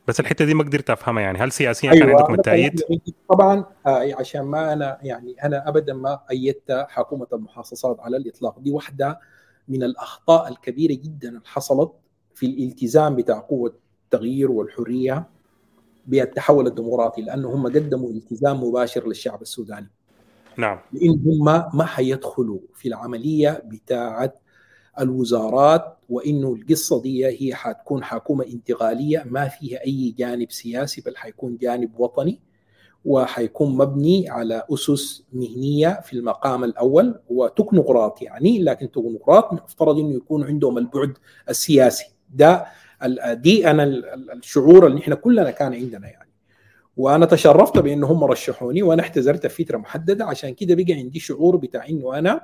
بس الحتة دي ما قدرت أفهمها يعني. هل سياسيا أيوة كان عندكم التأييد؟ طبعا آه عشان ما أنا يعني أنا ابدا ما أيدت حكومة المحافظات على الإطلاق. دي واحدة من الأخطاء الكبيرة جدا اللي حصلت في الالتزام بتاع قوة التغيير والحرية بالتحول الديمقراطي لأنه هم قدموا التزام مباشر للشعب السوداني. نعم. لأن هم ما حيدخلوا في العملية بتاعة الوزارات وإنه القصة دي هي حتكون حكومة انتقالية ما فيها أي جانب سياسي بل حيكون جانب وطني وحيكون مبني على أسس مهنية في المقام الأول وتكنوقراط يعني لكن تكنوقراط مفترض إنه يكون عندهم البعد السياسي. ده دي أنا الشعور اللي إحنا كلنا كان عندنا يعني. وأنا تشرفت بان هم رشحوني وأنا احتزرت في فتره محددة. عشان كده بقى عندي شعور بتاع إنه أنا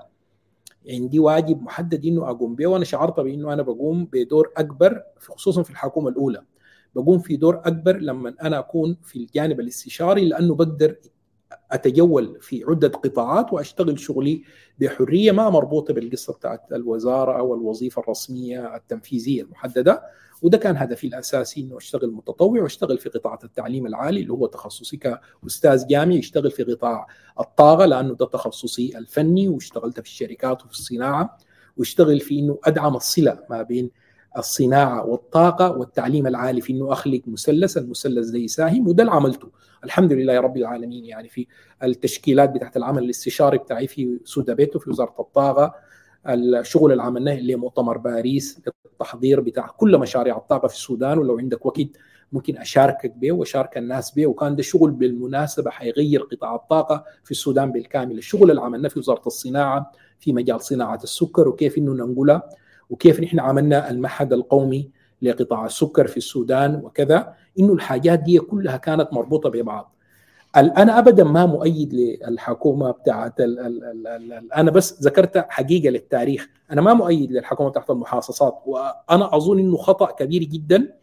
عندي واجب محدد إنه أقوم به وأنا شعرت بأنه أنا بقوم بدور أكبر خصوصا في الحكومة الأولى. بقوم في دور أكبر لما أنا أكون في الجانب الاستشاري لأنه بقدر أتجول في عدة قطاعات وأشتغل شغلي بحرية ما مربوطة بالقصة بتاعت الوزارة أو الوظيفة الرسمية التنفيذية المحددة. وده كان هدفي الأساسي إنه أشتغل متطوع وأشتغل في قطاع التعليم العالي اللي هو تخصصي كأستاذ جامعي. أشتغل في قطاع الطاقة لأنه ده تخصصي الفني واشتغلت في الشركات وفي الصناعة. وأشتغل في إنه أدعم الصلة ما بين الصناعة والطاقة والتعليم العالي في إنه اخلق مثلث المثلث ده يساهم وده اللي عملته. الحمد لله رب العالمين يعني في التشكيلات بتاعت العمل الاستشاري بتاعي في سودابيتو في وزارة الطاقة الشغل اللي عملناه لمؤتمر باريس التحضير بتاع كل مشاريع الطاقة في السودان ولو عندك وقت ممكن أشاركك به وأشارك الناس به وكان ده شغل بالمناسبة حيغير قطاع الطاقة في السودان بالكامل. الشغل اللي عملناه في وزارة الصناعة في مجال صناعة السكر وكيف إنه ننقلها وكيف نحن عملنا المعهد القومي لقطاع السكر في السودان وكذا إنه الحاجات دي كلها كانت مربوطة ببعض. أنا ابدا ما مؤيد للحكومة بتاعت ال ال ال ال أنا بس ذكرت حقيقة للتاريخ. أنا ما مؤيد للحكومة بتاعت المحاصصات وأنا أظن إنه خطأ كبير جدا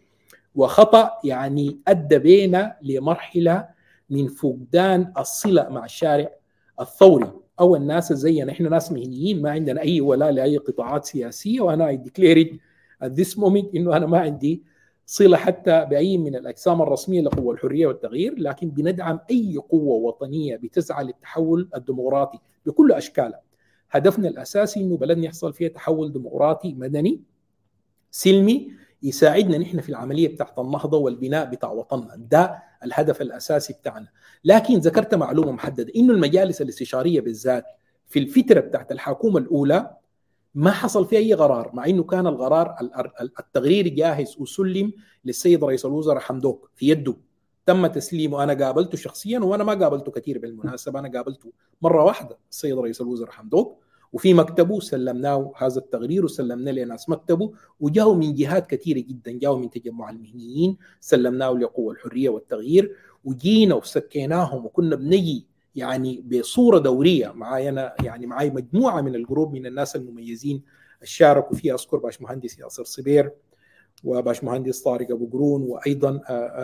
وخطأ يعني أدى بينا لمرحلة من فقدان الصلة مع الشارع الثوري. أو الناس زينا إحنا ناس مهنيين ما عندنا أي ولاء لأي قطاعات سياسية وأنا اي ديكليرد at this moment إنه أنا ما عندي صلة حتى بأي من الأجسام الرسمية لقوى الحرية والتغيير لكن بندعم أي قوة وطنية بتسعى للتحول الديمقراطي بكل اشكاله. هدفنا الأساسي إنه بلدنا يحصل فيها تحول ديمقراطي مدني سلمي يساعدنا نحن في العملية بتاعت النهضة والبناء بتاع وطننا، ده الهدف الأساسي بتاعنا. لكن ذكرت معلومة محددة إنه المجالس الاستشارية بالذات في الفترة بتاعت الحكومة الأولى ما حصل فيه أي قرار مع إنه كان القرار التقرير جاهز وسلم للسيد رئيس الوزراء حمدوك في يده تم تسليمه أنا قابلته شخصيا وأنا ما قابلته كثير بالمناسبة أنا قابلته مرة واحدة السيد رئيس الوزراء حمدوك وفي مكتبه سلمناه هذا التقرير وسلمنا لناس مكتبه وجاوا من جهات كثيرة جدا جاوا من تجمع المهنيين سلمناه لقوى الحرية والتغيير وجينا وسكيناهم وكنا بنجي يعني بصورة دورية معي أنا يعني معي مجموعة من الجروب من الناس المميزين شاركوا فيها أذكر باش مهندس ياسر صبير وباش مهندس طارق ابو قرون وأيضا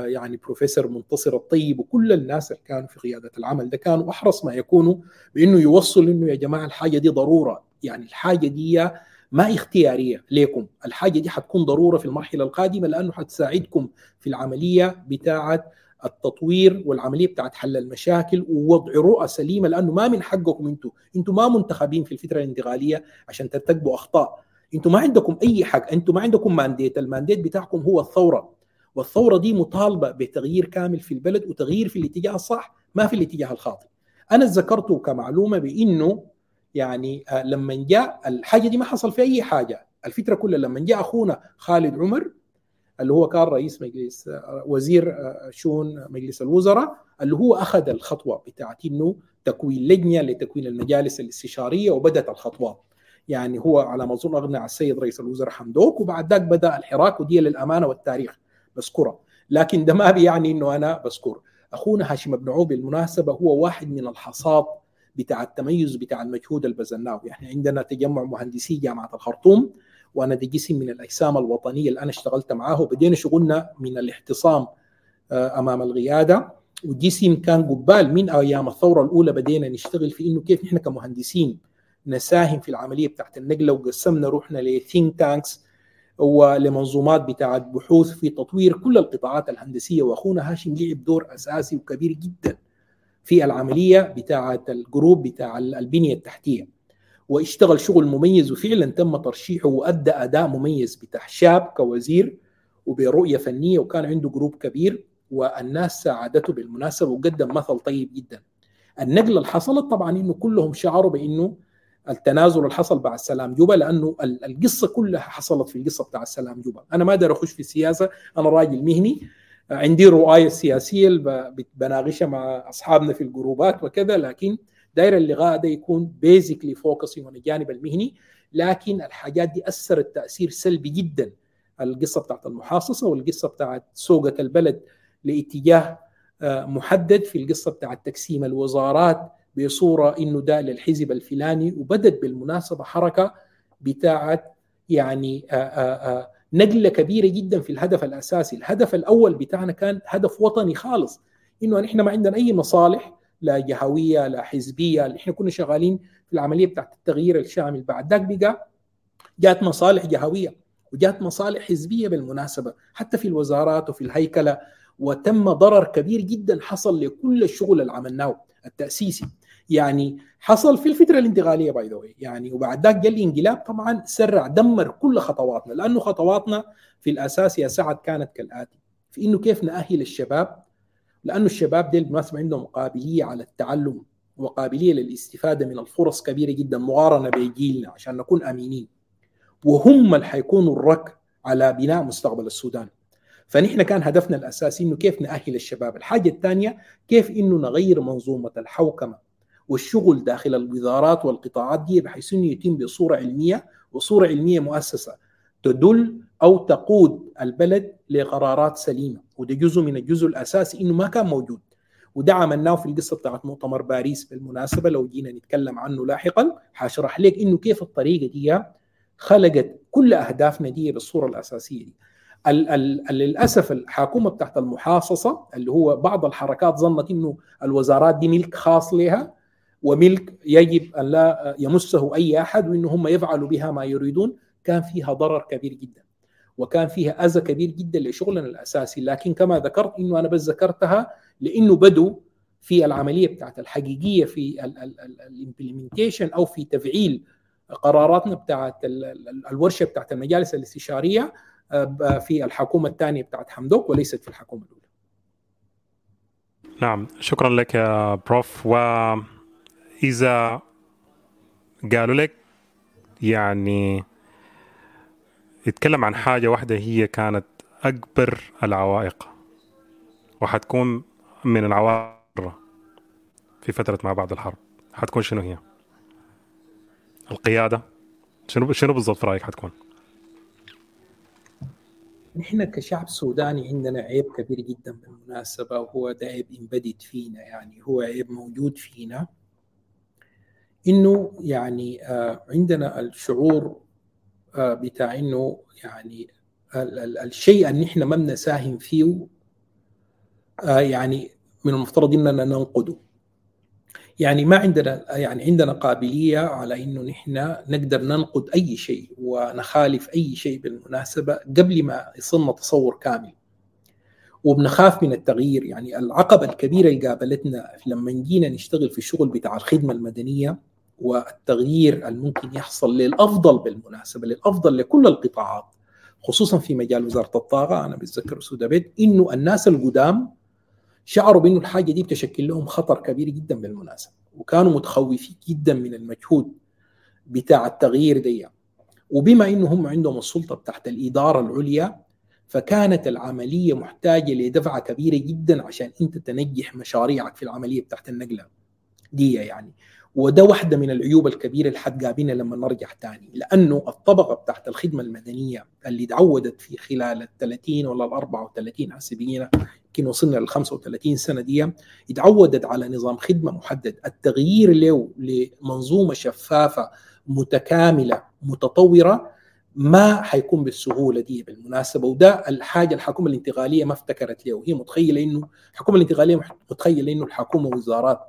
يعني بروفيسور منتصر الطيب وكل الناس اللي كانوا في قيادة العمل ده كانوا أحرص ما يكونوا بإنه يوصلوا إنه يا جماعة الحاجة دي ضرورة. يعني الحاجة دي ما اختيارية لكم الحاجة دي حتكون ضرورة في المرحلة القادمة لأنه حتساعدكم في العملية بتاعة التطوير والعملية بتاعت حل المشاكل ووضع رؤى سليمة لأنه ما من حقكم أنتم أنتم ما منتخبين في الفترة الانتقالية عشان ترتكبوا أخطاء. أنتم ما عندكم اي حق أنتم ما عندكم mandate ال mandate بتاعكم هو الثورة. والثورة دي مطالبة بتغيير كامل في البلد وتغيير في الاتجاه الصح ما في الاتجاه الخاطئ. أنا ذكرته كمعلومة بإنه يعني آه، لما جاء الحاجة دي ما حصل في أي حاجة. الفكرة كلها لما جاء أخونا خالد عمر اللي هو كان رئيس مجلس آه، وزير آه، شؤون مجلس الوزراء اللي هو أخذ الخطوة بتاعت إنه تكوين لجنة لتكوين المجالس الاستشارية وبدأت الخطوات يعني هو على ما أظن أغنى السيد رئيس الوزراء حمدوك وبعد ذاك بدأ الحراك ودي للأمانة والتاريخ. بذكرها لكن ده ما بيعني إنه أنا بذكر أخونا هاشم بن عوف بالمناسبه هو واحد من الحصاد بتاع التميز بتاع المجهود اللي بذلناه يعني عندنا تجمع مهندسي جامعة الخرطوم وأنا دي جسم من الأجسام الوطنية اللي أنا اشتغلت معاه وبدينا شغلنا من الاعتصام آه، أمام القيادة. وجسم كان قبال من أيام الثورة الأولى بدينا نشتغل في إنه كيف نحن كمهندسين نساهم في العملية بتاعت النقلة وقسمنا روحنا ل think tanks ولمنظومات بتاعت بحوث في تطوير كل القطاعات الهندسية وأخونا هاشم لعب دور أساسي وكبير جدا في العملية بتاعت ال group بتاع البنية التحتية واشتغل شغل مميز وفعلا تم ترشيحه وأدى أداء مميز بتاع شاب كوزير وبرؤية فنية وكان عنده group كبير والناس ساعدته بالمناسبة وقدم مثل طيب جدا. النقلة اللي حصلت طبعا إنه كلهم شعروا بإنه التنازل اللي حصل بعد سلام جوبا لأنه القصة كلها حصلت في القصة بتاع سلام جوبا، أنا ما أقدر أخش في السياسة، أنا راجل مهني عندي رؤاي السياسية اللي بناقشها مع أصحابنا في الجروبات وكذا لكن داير اللقاء ده يكون basically focusing على الجانب المهني لكن الحاجات دي أثرت تأثير سلبي جدا. القصة بتاعت المحاصصة والقصة بتاعت سوقة البلد لاتجاه محدد في القصة بتاعت تقسيم الوزارات بصورة إنه ده للحزب الفلاني وبدت بالمناسبة حركة بتاعت يعني آآ آآ نقلة كبيرة جدا في الهدف الأساسي. الهدف الأول بتاعنا كان هدف وطني خالص إنه نحن ما عندنا أي مصالح لا جهوية لا حزبية نحن كنا شغالين في العملية بتاعت التغيير الشامل. بعد ذاك بقى جات مصالح جهوية وجات مصالح حزبية بالمناسبة حتى في الوزارات وفي الهيكلة وتم ضرر كبير جدا حصل لكل الشغل اللي عملناه التأسيسي. يعني حصل في الفترة الانتقالية باي ذا يعني وبعد ذاك جاء الانقلاب طبعا سرع دمر كل خطواتنا لأنه خطواتنا في الأساس يا سعد كانت كالآتي. في إنه كيف نأهل الشباب؟ لأنه الشباب دي بالمناسبه عندهم قابلية على التعلم وقابلية للاستفادة من الفرص كبيرة جدا مقارنة بجيلنا عشان نكون امينين وهم اللي حيكونوا الرك على بناء مستقبل السودان. فنحن كان هدفنا الأساسي إنه كيف نأهل الشباب. الحاجة الثانية كيف إنه نغير منظومة الحوكمة والشغل داخل الوزارات والقطاعات دي بحيث إنه يتم بصورة علمية وصورة علمية مؤسسة تدل أو تقود البلد لقرارات سليمة. وده جزء من الجزء الأساسي إنه ما كان موجود. وده عملناه في القصة بتاعت مؤتمر باريس بالمناسبة. لو جينا نتكلم عنه لاحقا حاشرح لك إنه كيف الطريقة دي خلقت كل أهدافنا دي بالصورة الأساسية دي. للأسف الحكومة بتاعت المحاصصة اللي هو بعض الحركات ظنت إنه الوزارات دي ملك خاص لها وملك يجب أن لا يمسه أي أحد وان هم يفعلوا بها ما يريدون. كان فيها ضرر كبير جدا وكان فيها أذى كبير جدا لشغلنا الأساسي. لكن كما ذكرت إنه أنا بس ذكرتها لإنه بدوا في العملية بتاعت الحقيقية في الامبلمنتيشن أو في تفعيل قراراتنا بتاعت الورشة بتاعت المجالس الاستشارية. في الحكومة الثانية بتاعت حمدوك وليست في الحكومة الأولى. نعم شكرا لك يا بروف واذا قالوا لك يعني يتكلم عن حاجة واحدة هي كانت أكبر العوائق وحتكون من العوائق في فترة ما بعد الحرب حتكون شنو هي؟ القيادة شنو شنو بالضبط في رأيك حتكون؟ نحن كشعب سوداني عندنا عيب كبير جدا بالمناسبة وهو ده عيب امبدد فينا يعني هو عيب موجود فينا. إنه يعني عندنا الشعور بتاع إنه يعني الشيء اللي إحنا ما بنساهم فيه يعني من المفترض إننا ننقده. يعني ما عندنا يعني عندنا قابلية على إنه نحن نقدر ننقد أي شيء ونخالف أي شيء بالمناسبة قبل ما يصلنا تصور كامل. وبنخاف من التغيير. يعني العقبة الكبيرة اللي قابلتنا لما جينا نشتغل في الشغل بتاع الخدمة المدنية والتغيير الممكن يحصل للأفضل بالمناسبة للأفضل لكل القطاعات خصوصا في مجال وزارة الطاقة أنا بتذكر عبيد إنه الناس القدام شعروا بأنه الحاجة دي بتشكل لهم خطر كبير جدا بالمناسبة وكانوا متخوفين جدا من المجهود بتاع التغيير دي. وبما إنه هم عندهم السلطة تحت الإدارة العليا فكانت العملية محتاجة لدفعة كبيرة جدا عشان أنت تنجح مشاريعك في العملية بتاعت النقلة دي يعني. وده واحدة من العيوب الكبيرة اللي حتقابلنا لما نرجع تاني لأنه الطبقة بتاعت الخدمة المدنية اللي تعودت في خلال ال 30 ولا ال 34 حسبينا يمكن وصلنا لل 35 سنة دي اتعودت على نظام خدمة محدد. التغيير له لمنظومة شفافة متكاملة متطورة ما حيكون بالسهولة دي بالمناسبة. وده الحاجة الحكومة الانتقالية ما افتكرت له هي متخيلة إنه الحكومة الانتقالية متخيلة إنه الحكومة وزارات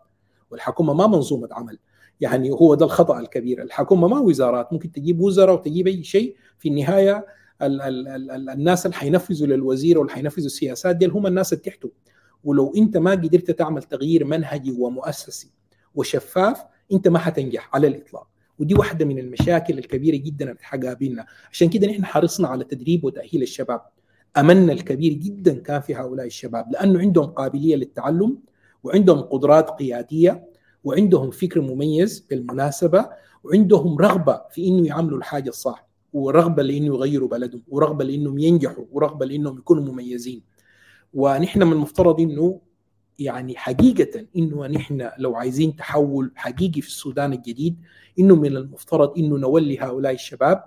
والحكومة ما منظومة عمل. يعني هو ده الخطأ الكبير. الحكومة ما وزارات. ممكن تجيب وزراء وتجيب أي شيء في النهاية ال ال ال الناس اللي حينفذوا للوزير واللي حينفذوا السياسات دي هم الناس اللي تحته. ولو انت ما قدرت تعمل تغيير منهجي ومؤسسي وشفاف انت ما حتنجح على الإطلاق. ودي واحدة من المشاكل الكبيرة جدا اللي حقابلنا عشان كده نحن حرصنا على تدريب وتأهيل الشباب. أملنا الكبير جدا كان في هؤلاء الشباب لأنه عندهم قابلية للتعلم وعندهم قدرات قيادية وعندهم فكر مميز بالمناسبة وعندهم رغبة في إنه يعملوا الحاجة الصح. ورغبة لإنه يغيروا بلدهم ورغبة لإنهم ينجحوا ورغبة لإنهم يكونوا مميزين. ونحن من المفترض إنه يعني حقيقة إنه نحن لو عايزين تحول حقيقي في السودان الجديد إنه من المفترض إنه نولي هؤلاء الشباب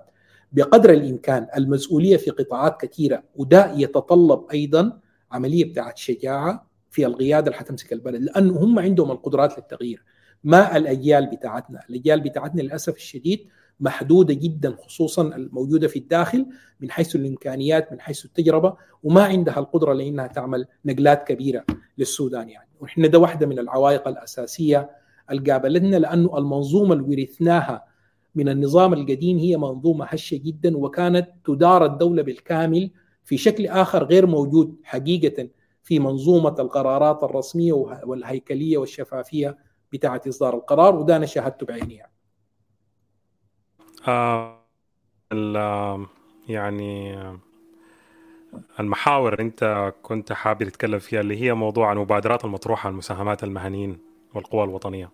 بقدر الإمكان المسؤولية في قطاعات كثيرة وده يتطلب أيضا عملية بتاعت شجاعة في القيادة اللي حتمسك البلد لأنه هم عندهم القدرات للتغيير. ما الأجيال بتاعتنا؟ الأجيال بتاعتنا للأسف الشديد محدودة جدا خصوصا الموجودة في الداخل من حيث الإمكانيات من حيث التجربة وما عندها القدرة لأنها تعمل نقلات كبيرة للسودان يعني ونحن ده واحدة من العوائق الأساسية اللي قابلتنا لأنه المنظومة اللي ورثناها من النظام القديم هي منظومة هشة جدا وكانت تدار الدولة بالكامل في شكل آخر غير موجود حقيقة في منظومة القرارات الرسمية والهيكلية والشفافية بتاعة إصدار القرار وده أنا شاهدته بعيني يعني. آه يعني المحاور اللي انت كنت حابب تتكلم فيها اللي هي موضوع المبادرات المطروحة المساهمات المهنيين والقوى الوطنية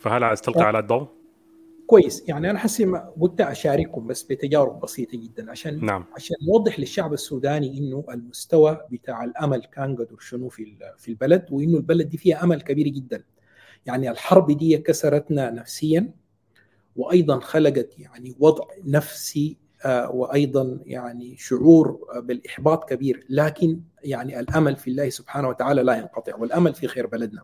فهل عايز تلقي على الضوء؟ كويس يعني أنا حسي قلت أشارككم بس بتجارب بسيطة جدا عشان نعم. عشان نوضح للشعب السوداني إنه المستوى بتاع الأمل كان قدر شنو في في البلد وإنه البلد دي فيها أمل كبير جدا يعني الحرب دي كسرتنا نفسيا وأيضا خلقت يعني وضع نفسي وأيضا يعني شعور بالإحباط كبير. لكن يعني الأمل في الله سبحانه وتعالى لا ينقطع والأمل في خير بلدنا.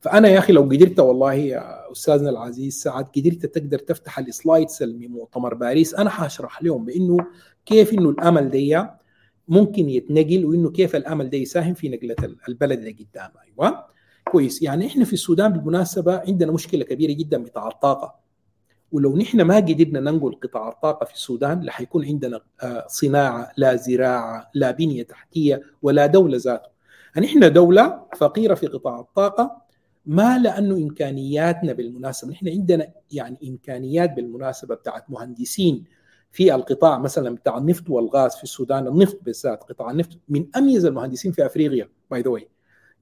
فأنا يا أخي لو قدرت والله يا أستاذنا العزيز سعد قدرت تقدر تفتح السلايدز من مؤتمر باريس أنا حاشرح لهم بأنه كيف إنه الأمل دي ممكن يتنقل وإنه كيف الأمل ده يساهم في نقلة البلد اللي قدام أيوه. كويس. يعني إحنا في السودان بالمناسبة عندنا مشكلة كبيرة جدا بتاع الطاقه ولو نحن ما قدرنا ننقل قطاع الطاقة في السودان رح يكون عندنا صناعة لا زراعة لا بنية تحتية ولا دولة ذاته. نحن دولة فقيرة في قطاع الطاقة ما لأنه إمكانياتنا بالمناسبة نحن عندنا يعني إمكانيات بالمناسبة بتاعت مهندسين في القطاع مثلا بتاع النفط والغاز في السودان النفط بالذات قطاع النفط من أميز المهندسين في أفريقيا باي ذا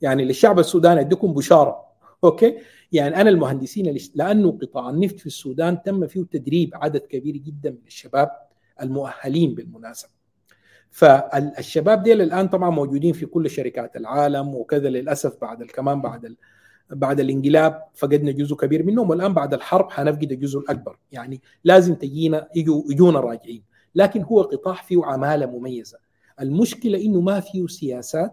يعني للشعب السوداني اديكم بشارة. أوكي؟ يعني أنا المهندسين لأنه قطاع النفط في السودان تم فيه تدريب عدد كبير جدا من الشباب المؤهلين بالمناسبة. فالشباب ديل الآن طبعا موجودين في كل شركات العالم وكذا للأسف بعد كمان بعد. بعد الانقلاب فقدنا جزء كبير منهم. والآن بعد الحرب حنفقد الجزء الأكبر. يعني لازم تجينا يجوا يجونا راجعين لكن هو قطاع فيه عمالة مميزة. المشكلة إنه ما فيه سياسات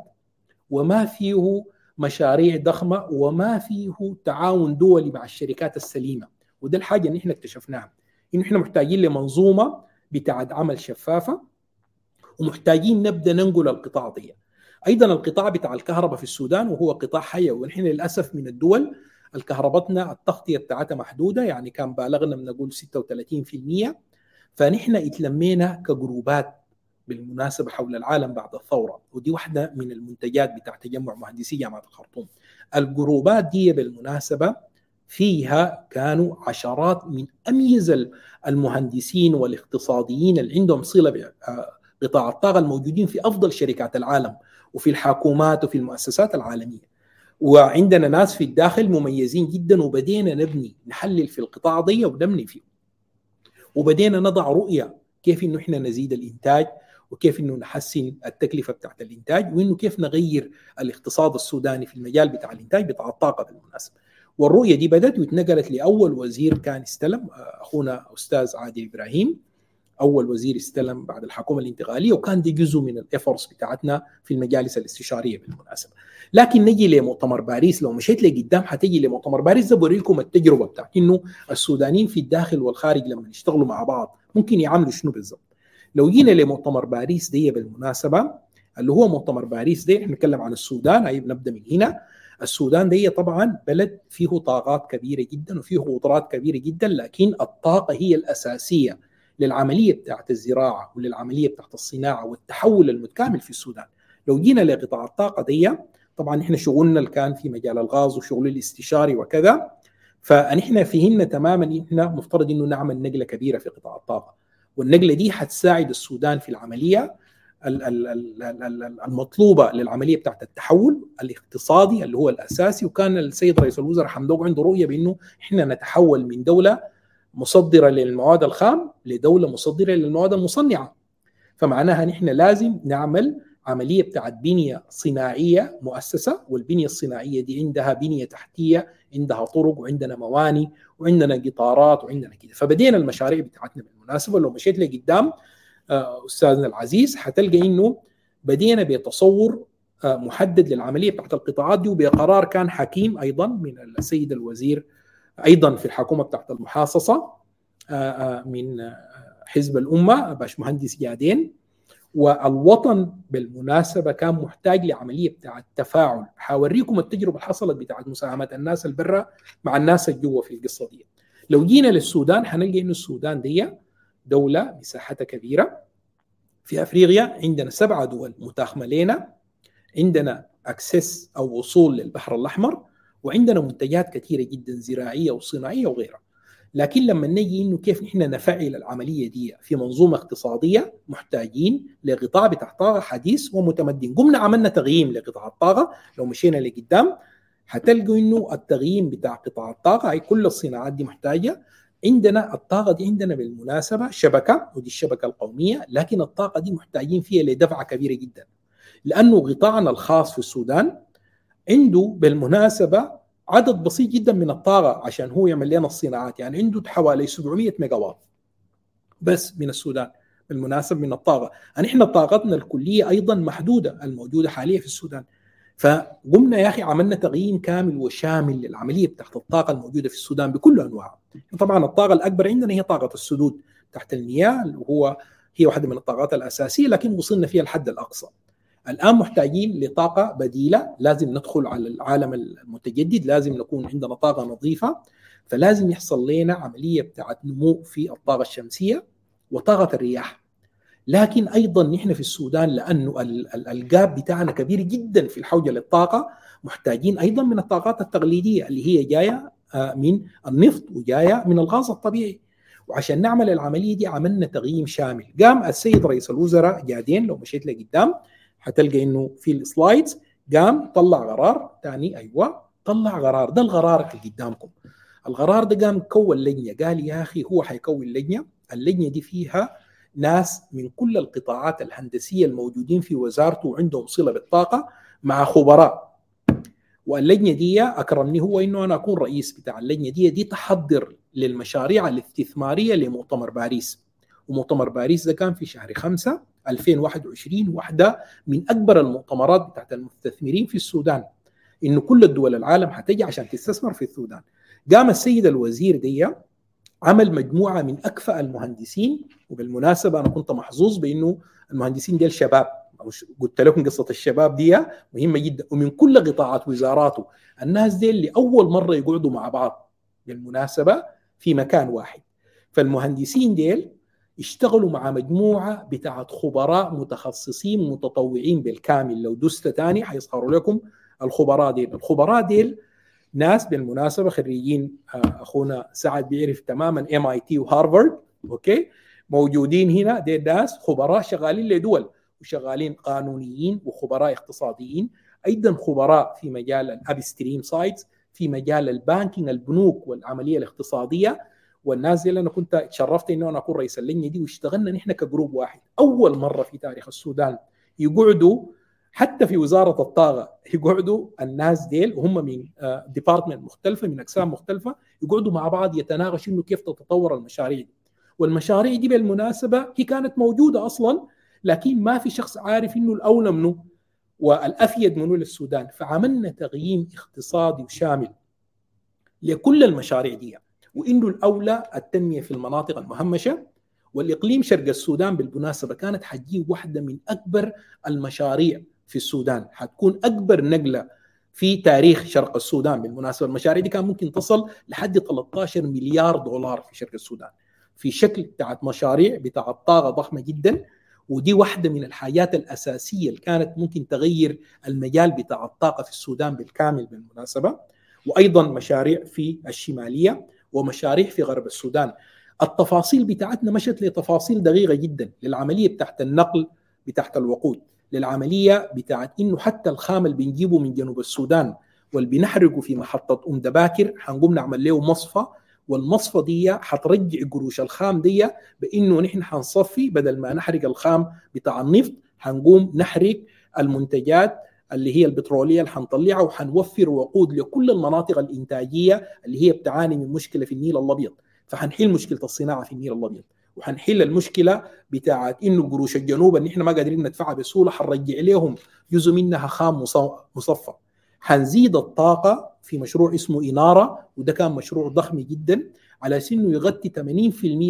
وما فيه مشاريع ضخمة وما فيه تعاون دولي مع الشركات السليمة. وده الحاجة اللي إحنا اكتشفناها. انه إحنا محتاجين لمنظومة بتاعت عمل شفافة ومحتاجين نبدأ ننقل القطاع دي. أيضا القطاع بتاع الكهرباء في السودان وهو قطاع حيوي. ونحن للأسف من الدول الكهربتنا التغطية بتاعتها محدودة يعني كان بالغنا بنقول 36% فنحن اتلمينا كجروبات بالمناسبة حول العالم بعد الثورة ودي واحدة من المنتجات بتاع تجمع مهندسي جامعة الخرطوم. الجروبات دي بالمناسبة فيها كانوا عشرات من أميز المهندسين والاقتصاديين اللي عندهم صلة بقطاع الطاقة الموجودين في أفضل شركات العالم وفي الحكومات وفي المؤسسات العالمية. وعندنا ناس في الداخل مميزين جدا وبدينا نبني نحلل في القطاع دي ونبني فيه. وبدينا نضع رؤية كيف إنه إحنا نزيد الإنتاج وكيف إنه نحسن التكلفة بتاعت الإنتاج وإنه كيف نغير الاقتصاد السوداني في المجال بتاع الإنتاج بتاع الطاقة بالمناسبة. والرؤية دي بدأت واتنقلت لأول وزير كان استلم أخونا أستاذ عادل إبراهيم. أول وزير استلم بعد الحكومة الانتقالية وكان دي جزء من ال efforts بتاعتنا في المجالس الاستشارية بالمناسبة. لكن نجي لمؤتمر باريس لو مشيت لقدام حتجي لمؤتمر باريس ده بيوري لكم التجربة بتاعت إنه السودانيين في الداخل والخارج لما يشتغلوا مع بعض ممكن يعملوا شنو بالضبط. لو جينا لمؤتمر باريس دي بالمناسبة اللي هو مؤتمر باريس دي إحنا نتكلم عن السودان هاي بنبدا من هنا. السودان دي طبعا بلد فيه طاقات كبيرة جدا وفيه قدرات كبيرة جدا لكن الطاقة هي الأساسية للعملية بتاعت الزراعة وللعملية بتاعت الصناعة والتحول المتكامل في السودان. لو جينا لقطاع الطاقة دي طبعا إحنا شغلنا اللي كان في مجال الغاز وشغل الاستشاري وكذا فنحن فهمنا تماما إحنا مفترض إنه نعمل نقلة كبيرة في قطاع الطاقة. والنقلة دي حتساعد السودان في العملية المطلوبة للعملية بتاعت التحول الاقتصادي اللي هو الأساسي. وكان السيد رئيس الوزراء حمدوق عنده رؤية بإنه إحنا نتحول من دولة مصدرة للمواد الخام لدولة مصدرة للمواد المصنعة. فمعناها نحن لازم نعمل عملية بتاعت بنية صناعية مؤسسة والبنية الصناعية دي عندها بنية تحتية عندها طرق وعندنا مواني وعندنا قطارات وعندنا كده. فبدينا المشاريع بتاعتنا بالمناسبة. لو مشيت لقدام أستاذنا العزيز حتلقى إنه بدينا بتصور محدد للعملية بتاعت القطاعات دي وبقرار كان حكيم أيضا من السيد الوزير أيضا في الحكومة بتاعت المحاصصة من حزب الأمة باش مهندس جادين. والوطن بالمناسبة كان محتاج لعملية بتاعت تفاعل حاوريكم التجربة اللي حصلت بتاعت مساهمة الناس البرة مع الناس الجوا في القصة دي. لو جينا للسودان حنلقى إنه السودان دي دولة مساحتها كبيرة. في أفريقيا عندنا سبعة دول متاخمة لنا عندنا أكسس أو وصول للبحر الأحمر. وعندنا منتجات كثيرة جدا زراعية وصناعية وغيرها. لكن لما نجي إنه كيف نحن نفعل العملية دي في منظومة اقتصادية محتاجين لقطاع بتاع طاقة حديث ومتمدن. قمنا عملنا تغييم لقطاع الطاقة. لو مشينا لقدام حتلقوا إنه التغييم بتاع قطاع الطاقة اي كل الصناعات دي محتاجة. عندنا الطاقة دي عندنا بالمناسبة شبكة ودي الشبكة القومية لكن الطاقة دي محتاجين فيها لدفعة كبيرة جدا. لأنه قطاعنا الخاص في السودان عنده بالمناسبة عدد بسيط جدا من الطاقة عشان هو يعمل لنا الصناعات. يعني عنده حوالي 700 ميجا وات بس من السودان بالمناسبة من الطاقة. يعني إحنا طاقتنا الكلية أيضا محدودة الموجودة حاليا في السودان. فقمنا يا أخي عملنا تقييم كامل وشامل للعملية بتاعت الطاقة الموجودة في السودان بكل أنواعها. طبعا الطاقة الأكبر عندنا هي طاقة السدود تحت المياه وهو هي واحدة من الطاقات الأساسية لكن وصلنا فيها الحد الأقصى. الآن محتاجين لطاقة بديلة لازم ندخل على العالم المتجدد لازم نكون عندنا طاقة نظيفة فلازم يحصل لنا عملية بتاعت نمو في الطاقة الشمسية وطاقة الرياح. لكن أيضا نحن في السودان لأنه ال gap بتاعنا كبير جدا في الحوجة للطاقة محتاجين أيضا من الطاقات التقليدية اللي هي جاية من النفط وجاية من الغاز الطبيعي. وعشان نعمل العملية دي عملنا تقييم شامل. قام السيد رئيس الوزراء جادين لو مشيت لقدام حتلقى إنه في ال slides قام طلع قرار ثاني أيوه طلع قرار ده القرار اللي قدامكم. القرار ده قام كون لجنة. قال يا أخي هو حيكون لجنة. اللجنة دي فيها ناس من كل القطاعات الهندسية الموجودين في وزارته وعندهم صلة بالطاقة مع خبراء. واللجنة دي أكرمني هو إنه أنا أكون رئيس بتاع اللجنة دي. دي تحضر للمشاريع الاستثمارية لمؤتمر باريس. ومؤتمر باريس ده كان في شهر خمسة. 2021 واحدة من أكبر المؤتمرات بتاعت المستثمرين في السودان. إنه كل الدول العالم حتجي عشان تستثمر في السودان. قام السيد الوزير دي عمل مجموعة من أكفأ المهندسين وبالمناسبة أنا كنت محظوظ بأنه المهندسين دي الشباب قلت لكم قصة الشباب دي مهمة جدا. ومن كل قطاعات وزاراته الناس دي اللي أول مرة يقعدوا مع بعض. بالمناسبة في مكان واحد. فالمهندسين ديل اشتغلوا مع مجموعة بتاعت خبراء متخصصين متطوعين بالكامل. لو دست تاني حيظهروا لكم الخبراء ديل. الخبراء ديل ناس بالمناسبة خريجين آه، أخونا سعد بيعرف تماما MIT وهارفارد okay؟ موجودين هنا دي ناس خبراء شغالين لدول وشغالين قانونيين وخبراء اقتصاديين. أيضا خبراء في مجال ال upstream sites في مجال ال banking البنوك والعملية الاقتصادية. والناس دي أنا كنت اتشرفت إنه أنا أكون رئيس اللجنة دي واشتغلنا نحن ك group واحد. أول مرة في تاريخ السودان يقعدوا حتى في وزارة الطاقة يقعدوا الناس ديل وهم من department مختلفة من أقسام مختلفة يقعدوا مع بعض يتناقشوا إنه كيف تتطور المشاريع دي. والمشاريع دي بالمناسبة هي كانت موجودة أصلا لكن ما في شخص عارف إنه الأولى منه والأفيد منه للسودان. فعملنا تقييم اقتصادي وشامل لكل المشاريع دي. وانه الأولى التنمية في المناطق المهمشة والإقليم شرق السودان بالمناسبة كانت حتجي واحدة من أكبر المشاريع في السودان. حتكون أكبر نقلة في تاريخ شرق السودان بالمناسبة. المشاريع دي كان ممكن تصل لحد 13 مليار دولار في شرق السودان. في شكل بتاعت مشاريع بتاعت طاقة ضخمة جدا ودي واحدة من الحاجات الأساسية اللي كانت ممكن تغير المجال بتاع الطاقة في السودان بالكامل بالمناسبة. وأيضا مشاريع في الشمالية ومشاريع في غرب السودان. التفاصيل بتاعتنا مشت لتفاصيل دقيقة جدا للعملية بتاعت النقل بتاعت الوقود للعملية بتاعت إنه حتى الخام اللي بنجيبه من جنوب السودان واللي بنحرقه في محطة أم دباكر حنقوم نعمل له مصفى والمصفى دي حترجع قروش الخام دي بإنه نحن حنصفي بدل ما نحرق الخام بتاع النفط حنقوم نحرق المنتجات اللي هي البترولية اللي حنطلعها وحنوفر وقود لكل المناطق الإنتاجية اللي هي بتعاني من مشكلة في النيل الأبيض. فحنحل مشكلة الصناعة في النيل الأبيض. وحنحل المشكلة بتاعت إنه قروش الجنوب اللي إحنا ما قادرين ندفعها بسهولة حنرجع لهم جزء منها خام مصفى. حنزيد الطاقة في مشروع اسمه إنارة وده كان مشروع ضخم جدا على إنه يغطي 80%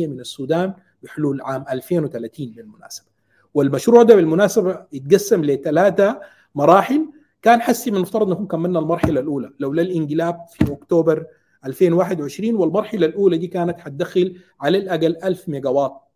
من السودان بحلول عام 2030 بالمناسبة. والمشروع ده بالمناسبة يتقسم لثلاثه مراحل كان حسي من المفترض نكون كملنا المرحلة الأولى. لولا الانقلاب في أكتوبر 2021 والمرحلة الأولى دي كانت حتدخل على الأقل 1000 ميجا واط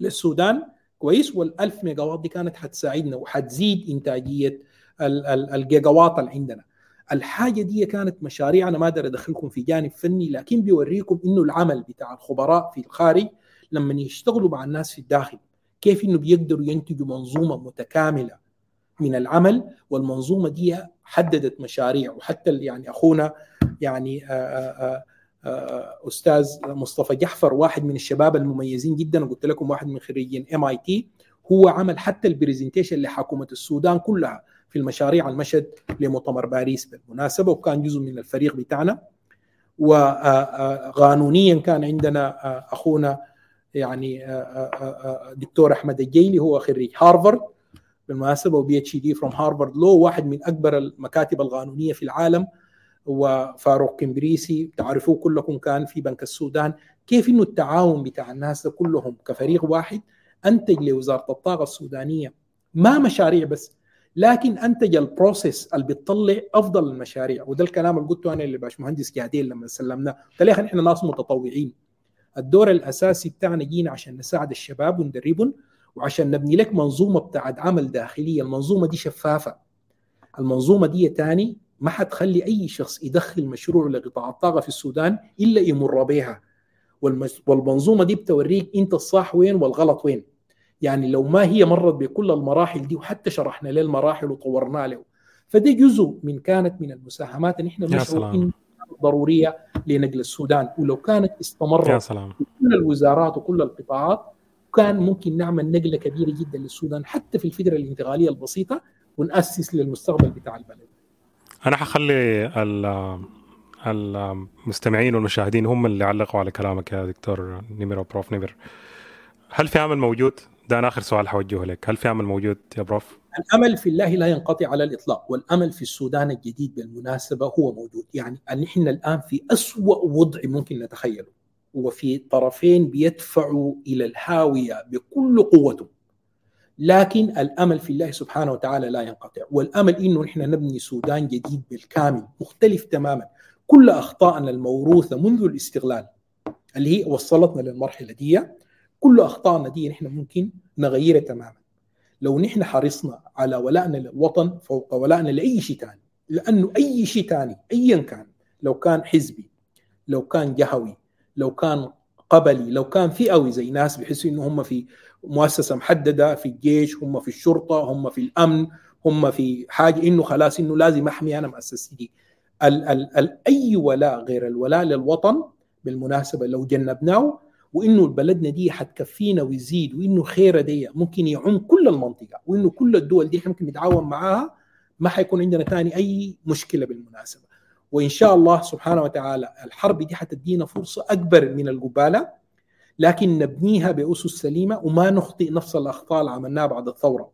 للسودان كويس وال1000 ميجا واط دي كانت حتساعدنا وحتزيد إنتاجية الجيجا واط اللي عندنا. الحاجة دي كانت مشاريع أنا ما أقدر أدخلكم في جانب فني لكن بيوريكم إنه العمل بتاع الخبراء في الخارج لما يشتغلوا مع الناس في الداخل كيف إنه بيقدروا ينتجوا منظومة متكاملة من العمل والمنظومة دي حددت مشاريع. وحتى يعني أخونا يعني آآ آآ أستاذ مصطفى جعفر واحد من الشباب المميزين جدا وقلت لكم واحد من خريجين MIT هو عمل حتى ال presentation لحكومة السودان كلها في المشاريع المشهد لمؤتمر باريس بالمناسبة وكان جزء من الفريق بتاعنا. وقانونيا كان عندنا أخونا يعني دكتور أحمد الجيلي هو خريج هارفارد. بالمناسبة و PhD from هارفارد لو واحد من أكبر المكاتب القانونية في العالم وفاروق كمبريسي. تعرفوه كلكم كان في بنك السودان. كيف إنه التعاون بتاع الناس كلهم كفريق واحد أنتج لوزارة الطاقة السودانية ما مشاريع بس لكن أنتج ال process اللي بتطلع أفضل المشاريع. وده الكلام اللي قلته أنا لباشمهندس جهدين لما سلمناه. قلت له إحنا ناس متطوعين. الدور الأساسي بتاعنا جينا عشان نساعد الشباب وندربهم. وعشان نبني لك منظومة بتاعت عمل داخلية المنظومة دي شفافة. المنظومة دي تاني ما حتخلي أي شخص يدخل مشروع لقطاع الطاقة في السودان إلا يمر بها والمنظومة دي بتوريك أنت الصح وين والغلط وين. يعني لو ما هي مرت بكل المراحل دي وحتى شرحنا له المراحل وطورنا له فده جزء من كانت من المساهمات اللي إحنا نشعر ضرورية لنقل السودان. ولو كانت استمرت يا سلام. كل الوزارات وكل القطاعات كان ممكن نعمل نقلة كبيرة جدا للسودان حتى في الفترة الانتقالية البسيطة ونأسس للمستقبل بتاع البلد. أنا حخلي المستمعين والمشاهدين هم اللي علقوا على كلامك يا دكتور نمر وبروف نمر. هل في عمل موجود؟ ده أنا آخر سؤال حوجهه لك، هل في عمل موجود يا بروف؟ الأمل في الله لا ينقطع على الإطلاق، والأمل في السودان الجديد بالمناسبة هو موجود، يعني نحن الآن في أسوأ وضع ممكن نتخيله. وفي طرفين بيدفعوا إلى الهاوية بكل قوته. لكن الأمل في الله سبحانه وتعالى لا ينقطع. والأمل إنه نحن نبني سودان جديد بالكامل مختلف تماما. كل أخطائنا الموروثة منذ الاستغلال اللي هي وصلتنا للمرحلة دي كل أخطائنا دي نحن ممكن نغيرها تماما. لو نحن حرصنا على ولائنا للوطن فوق ولائنا لأي شيء ثاني لأنه أي شيء ثاني ايا كان لو كان حزبي لو كان جهوي لو كان قبلي لو كان فئوي زي ناس بيحسوا إنه هم في مؤسسة محددة في الجيش هم في الشرطة هم في الأمن هم في حاجة إنه خلاص إنه لازم أحمي أنا مؤسستي ال ال ال أي ولاء غير الولاء للوطن بالمناسبة لو جنبناه وإنه بلدنا دي حتكفينا ويزيد وإنه خيرة دي ممكن يعم كل المنطقة وإنه كل الدول دي ممكن نتعاون معاها ما حيكون عندنا ثاني أي مشكلة بالمناسبة. وإن شاء الله سبحانه وتعالى الحرب دي حتدينا فرصة أكبر من القبالة لكن نبنيها بأسس سليمة وما نخطئ نفس الأخطاء اللي عملناها بعد الثورة.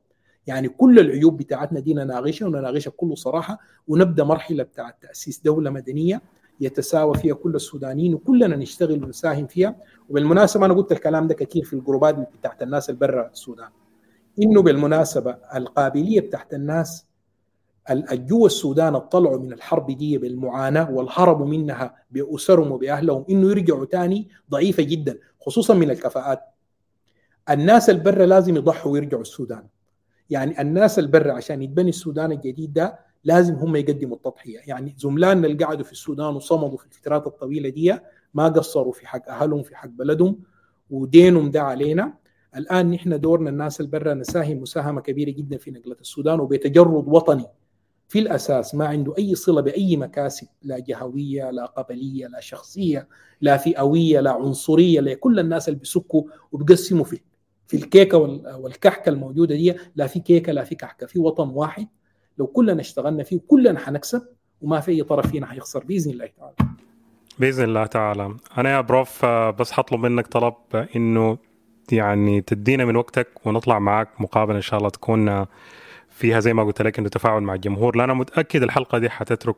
يعني كل العيوب بتاعتنا دي نناقشها ونناقشها بكل صراحة ونبدأ مرحلة بتاعت تأسيس دولة مدنية يتساوى فيها كل السودانيين وكلنا نشتغل ونساهم فيها. وبالمناسبة أنا قلت الكلام ده كثير في الجروبات بتاعت الناس اللي برا السودان. إنه بالمناسبة القابلية بتاعت الناس جوا السودان طلعوا من الحرب دي بالمعاناة والهربوا منها بأسرهم وبأهلهم إنه يرجعوا تاني ضعيفة جدا خصوصا من الكفاءات. الناس البرة لازم يضحوا ويرجعوا السودان. يعني الناس البرة عشان يتبني السودان الجديد ده لازم هم يقدموا التضحية. يعني زملائنا اللي قعدوا في السودان وصمدوا في الفترات الطويلة دي ما قصروا في حق أهلهم في حق بلدهم ودينهم ده علينا. الآن نحن دورنا الناس البرة نساهم مساهمة كبيرة جدا في نقلة السودان وبتجرد وطني. في الأساس ما عنده أي صلة بأي مكاسب لا جهوية لا قبلية لا شخصية لا فئوية لا عنصرية لكل الناس اللي بيسكوا وبيقسموا في في الكيكة والكحكة الموجودة دي لا في كيكة لا في كحكة في وطن واحد. لو كلنا اشتغلنا فيه كلنا حنكسب وما في أي طرف فينا حيخسر بإذن الله تعالى. بإذن الله تعالى. أنا يا بروف بس حطلب منك طلب إنه يعني تدينا من وقتك ونطلع معك مقابلة إن شاء الله تكون فيها زي ما قلت لك إنه تفاعل مع الجمهور لأن أنا متأكد الحلقة دي حتترك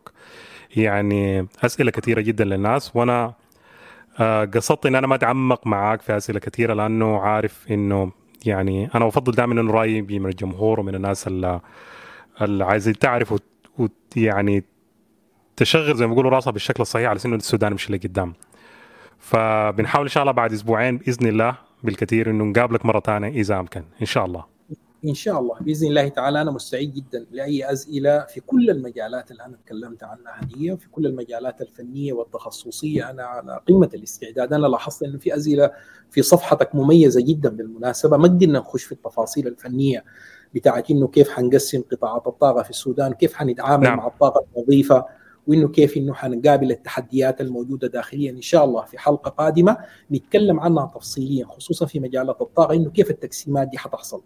يعني أسئلة كثيرة جدا للناس وأنا قصدت ان أنا ما أتعمق معاك في أسئلة كثيرة لأنه عارف إنه يعني أنا أفضل دائما إنه رأيي يجي من الجمهور ومن الناس اللي, اللي عايزين تعرف ويعني تشغل زي ما بيقولوا راسها بالشكل الصحيح على إنه السودان يمشي لقدام فبنحاول إن شاء الله بعد أسبوعين بإذن الله بالكثير إنه نقابلك مرة ثانية إذا أمكن إن شاء الله. إن شاء الله بإذن الله تعالى أنا مستعد جدا لأي أسئلة في كل المجالات اللي أنا تكلمت عنها دي في كل المجالات الفنية والتخصصية. أنا على قمة الاستعداد أنا لاحظت انه في أسئلة في صفحتك مميزة جدا بالمناسبة. ما قدرنا نخش في التفاصيل الفنية بتاعت إنه كيف حنقسم قطاعات الطاقة في السودان كيف حنتعامل نعم. مع الطاقة النظيفة وإنه كيف إنه حنقابل التحديات الموجودة داخليا. إن شاء الله في حلقة قادمة نتكلم عنها تفصيليا خصوصا في مجالات الطاقة إنه كيف التقسيمات دي حتحصل.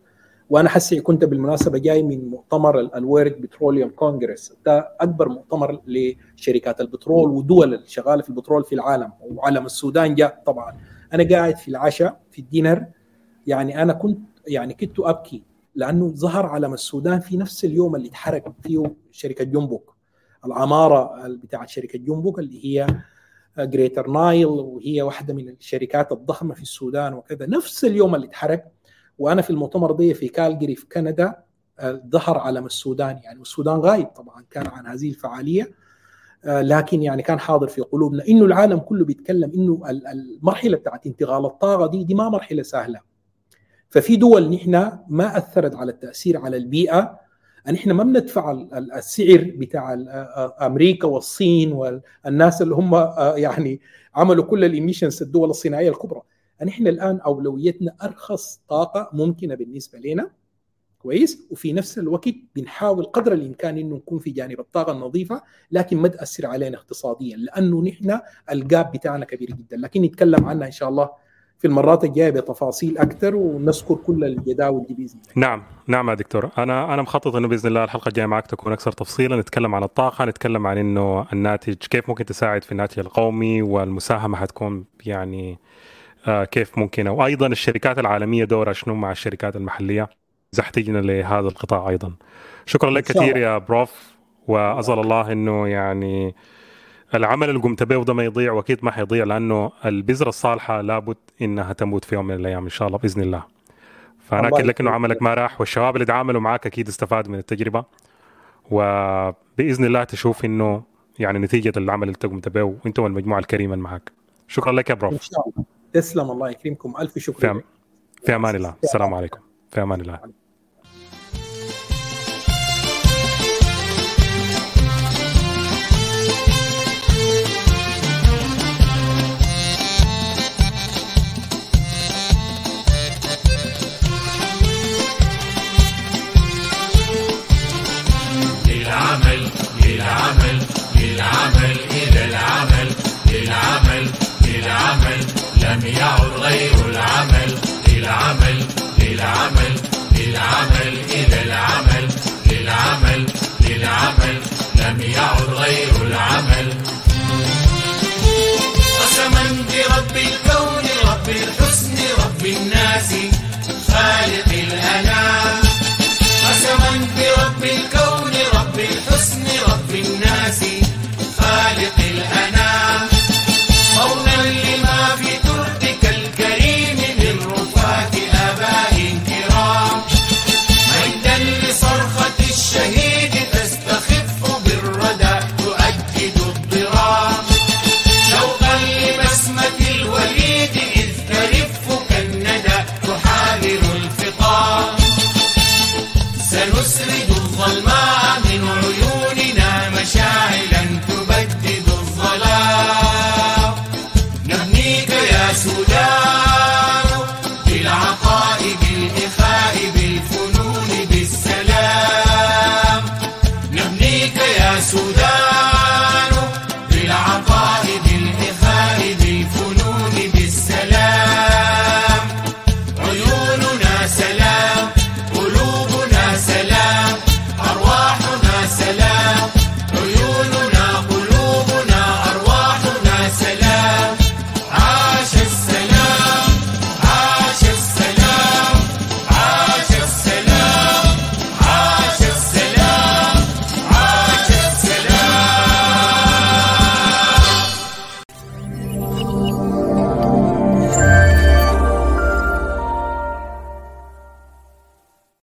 وأنا حسي كنت بالمناسبة جاي من مؤتمر الورد بتروليوم كونغرس. ده أكبر مؤتمر لشركات البترول ودول الشغاله في البترول في العالم وعلم السودان جاء طبعا. أنا قاعد في العشاء في الدينر. يعني أنا كنت يعني كنت أبكي لأنه ظهر علم السودان في نفس اليوم اللي اتحرق فيه شركة جنبوك. العمارة بتاعت شركة جنبوك اللي هي جريتر نايل وهي واحدة من الشركات الضخمة في السودان وكذا. نفس اليوم اللي اتحرق وأنا في المؤتمر دي في كالجري في كندا ظهر علم السودان. يعني والسودان غايب طبعا كان عن هذه الفعالية. لكن يعني كان حاضر في قلوبنا إنه العالم كله بيتكلم إنه المرحلة بتاعت انتقال الطاقة دي دي ما مرحلة سهلة. ففي دول نحن ما أثرت على التأثير على البيئة. نحن ما بندفع السعر بتاع أمريكا والصين والناس اللي هم يعني عملوا كل ال emissions الدول الصناعية الكبرى. نحن الآن أولويتنا أرخص طاقة ممكنة بالنسبة لنا. كويس؟ وفي نفس الوقت بنحاول قدر الإمكان إنه نكون في جانب الطاقة النظيفة لكن ما تأثر علينا اقتصاديا لأنه نحن ال gap بتاعنا كبير جدا. لكن نتكلم عنها إن شاء الله في المرات الجاية بتفاصيل أكثر ونذكر كل الجداول دي بإذن الله. نعم نعم يا دكتور. أنا أنا مخطط إنه بإذن الله الحلقة الجاية معك تكون أكثر تفصيلا. نتكلم عن الطاقة نتكلم عن إنه الناتج كيف ممكن تساعد في الناتج القومي والمساهمة حتكون يعني آه، كيف ممكن وأيضا الشركات العالمية دورها شنو مع الشركات المحلية؟ إذا احتجنا لهذا القطاع أيضا. شكرا لك كثير يا بروف واسال الله إنه يعني العمل اللي قمت به وده ما يضيع وأكيد ما حيضيع لأنه البذره الصالحة لابد إنها تموت في يوم من الأيام إن شاء الله بإذن الله. فأنا أكد لك إنه عملك ما راح والشباب اللي تعاملوا معك أكيد استفادوا من التجربة. وبإذن الله تشوف إنه يعني نتيجة العمل اللي قمت به وأنت والمجموعة الكريمة معك. شكرا لك يا بروف. إن شاء الله. تسلم الله يكرمكم. ألف شكر في, أمان الله. السلام عليكم. في أمان الله.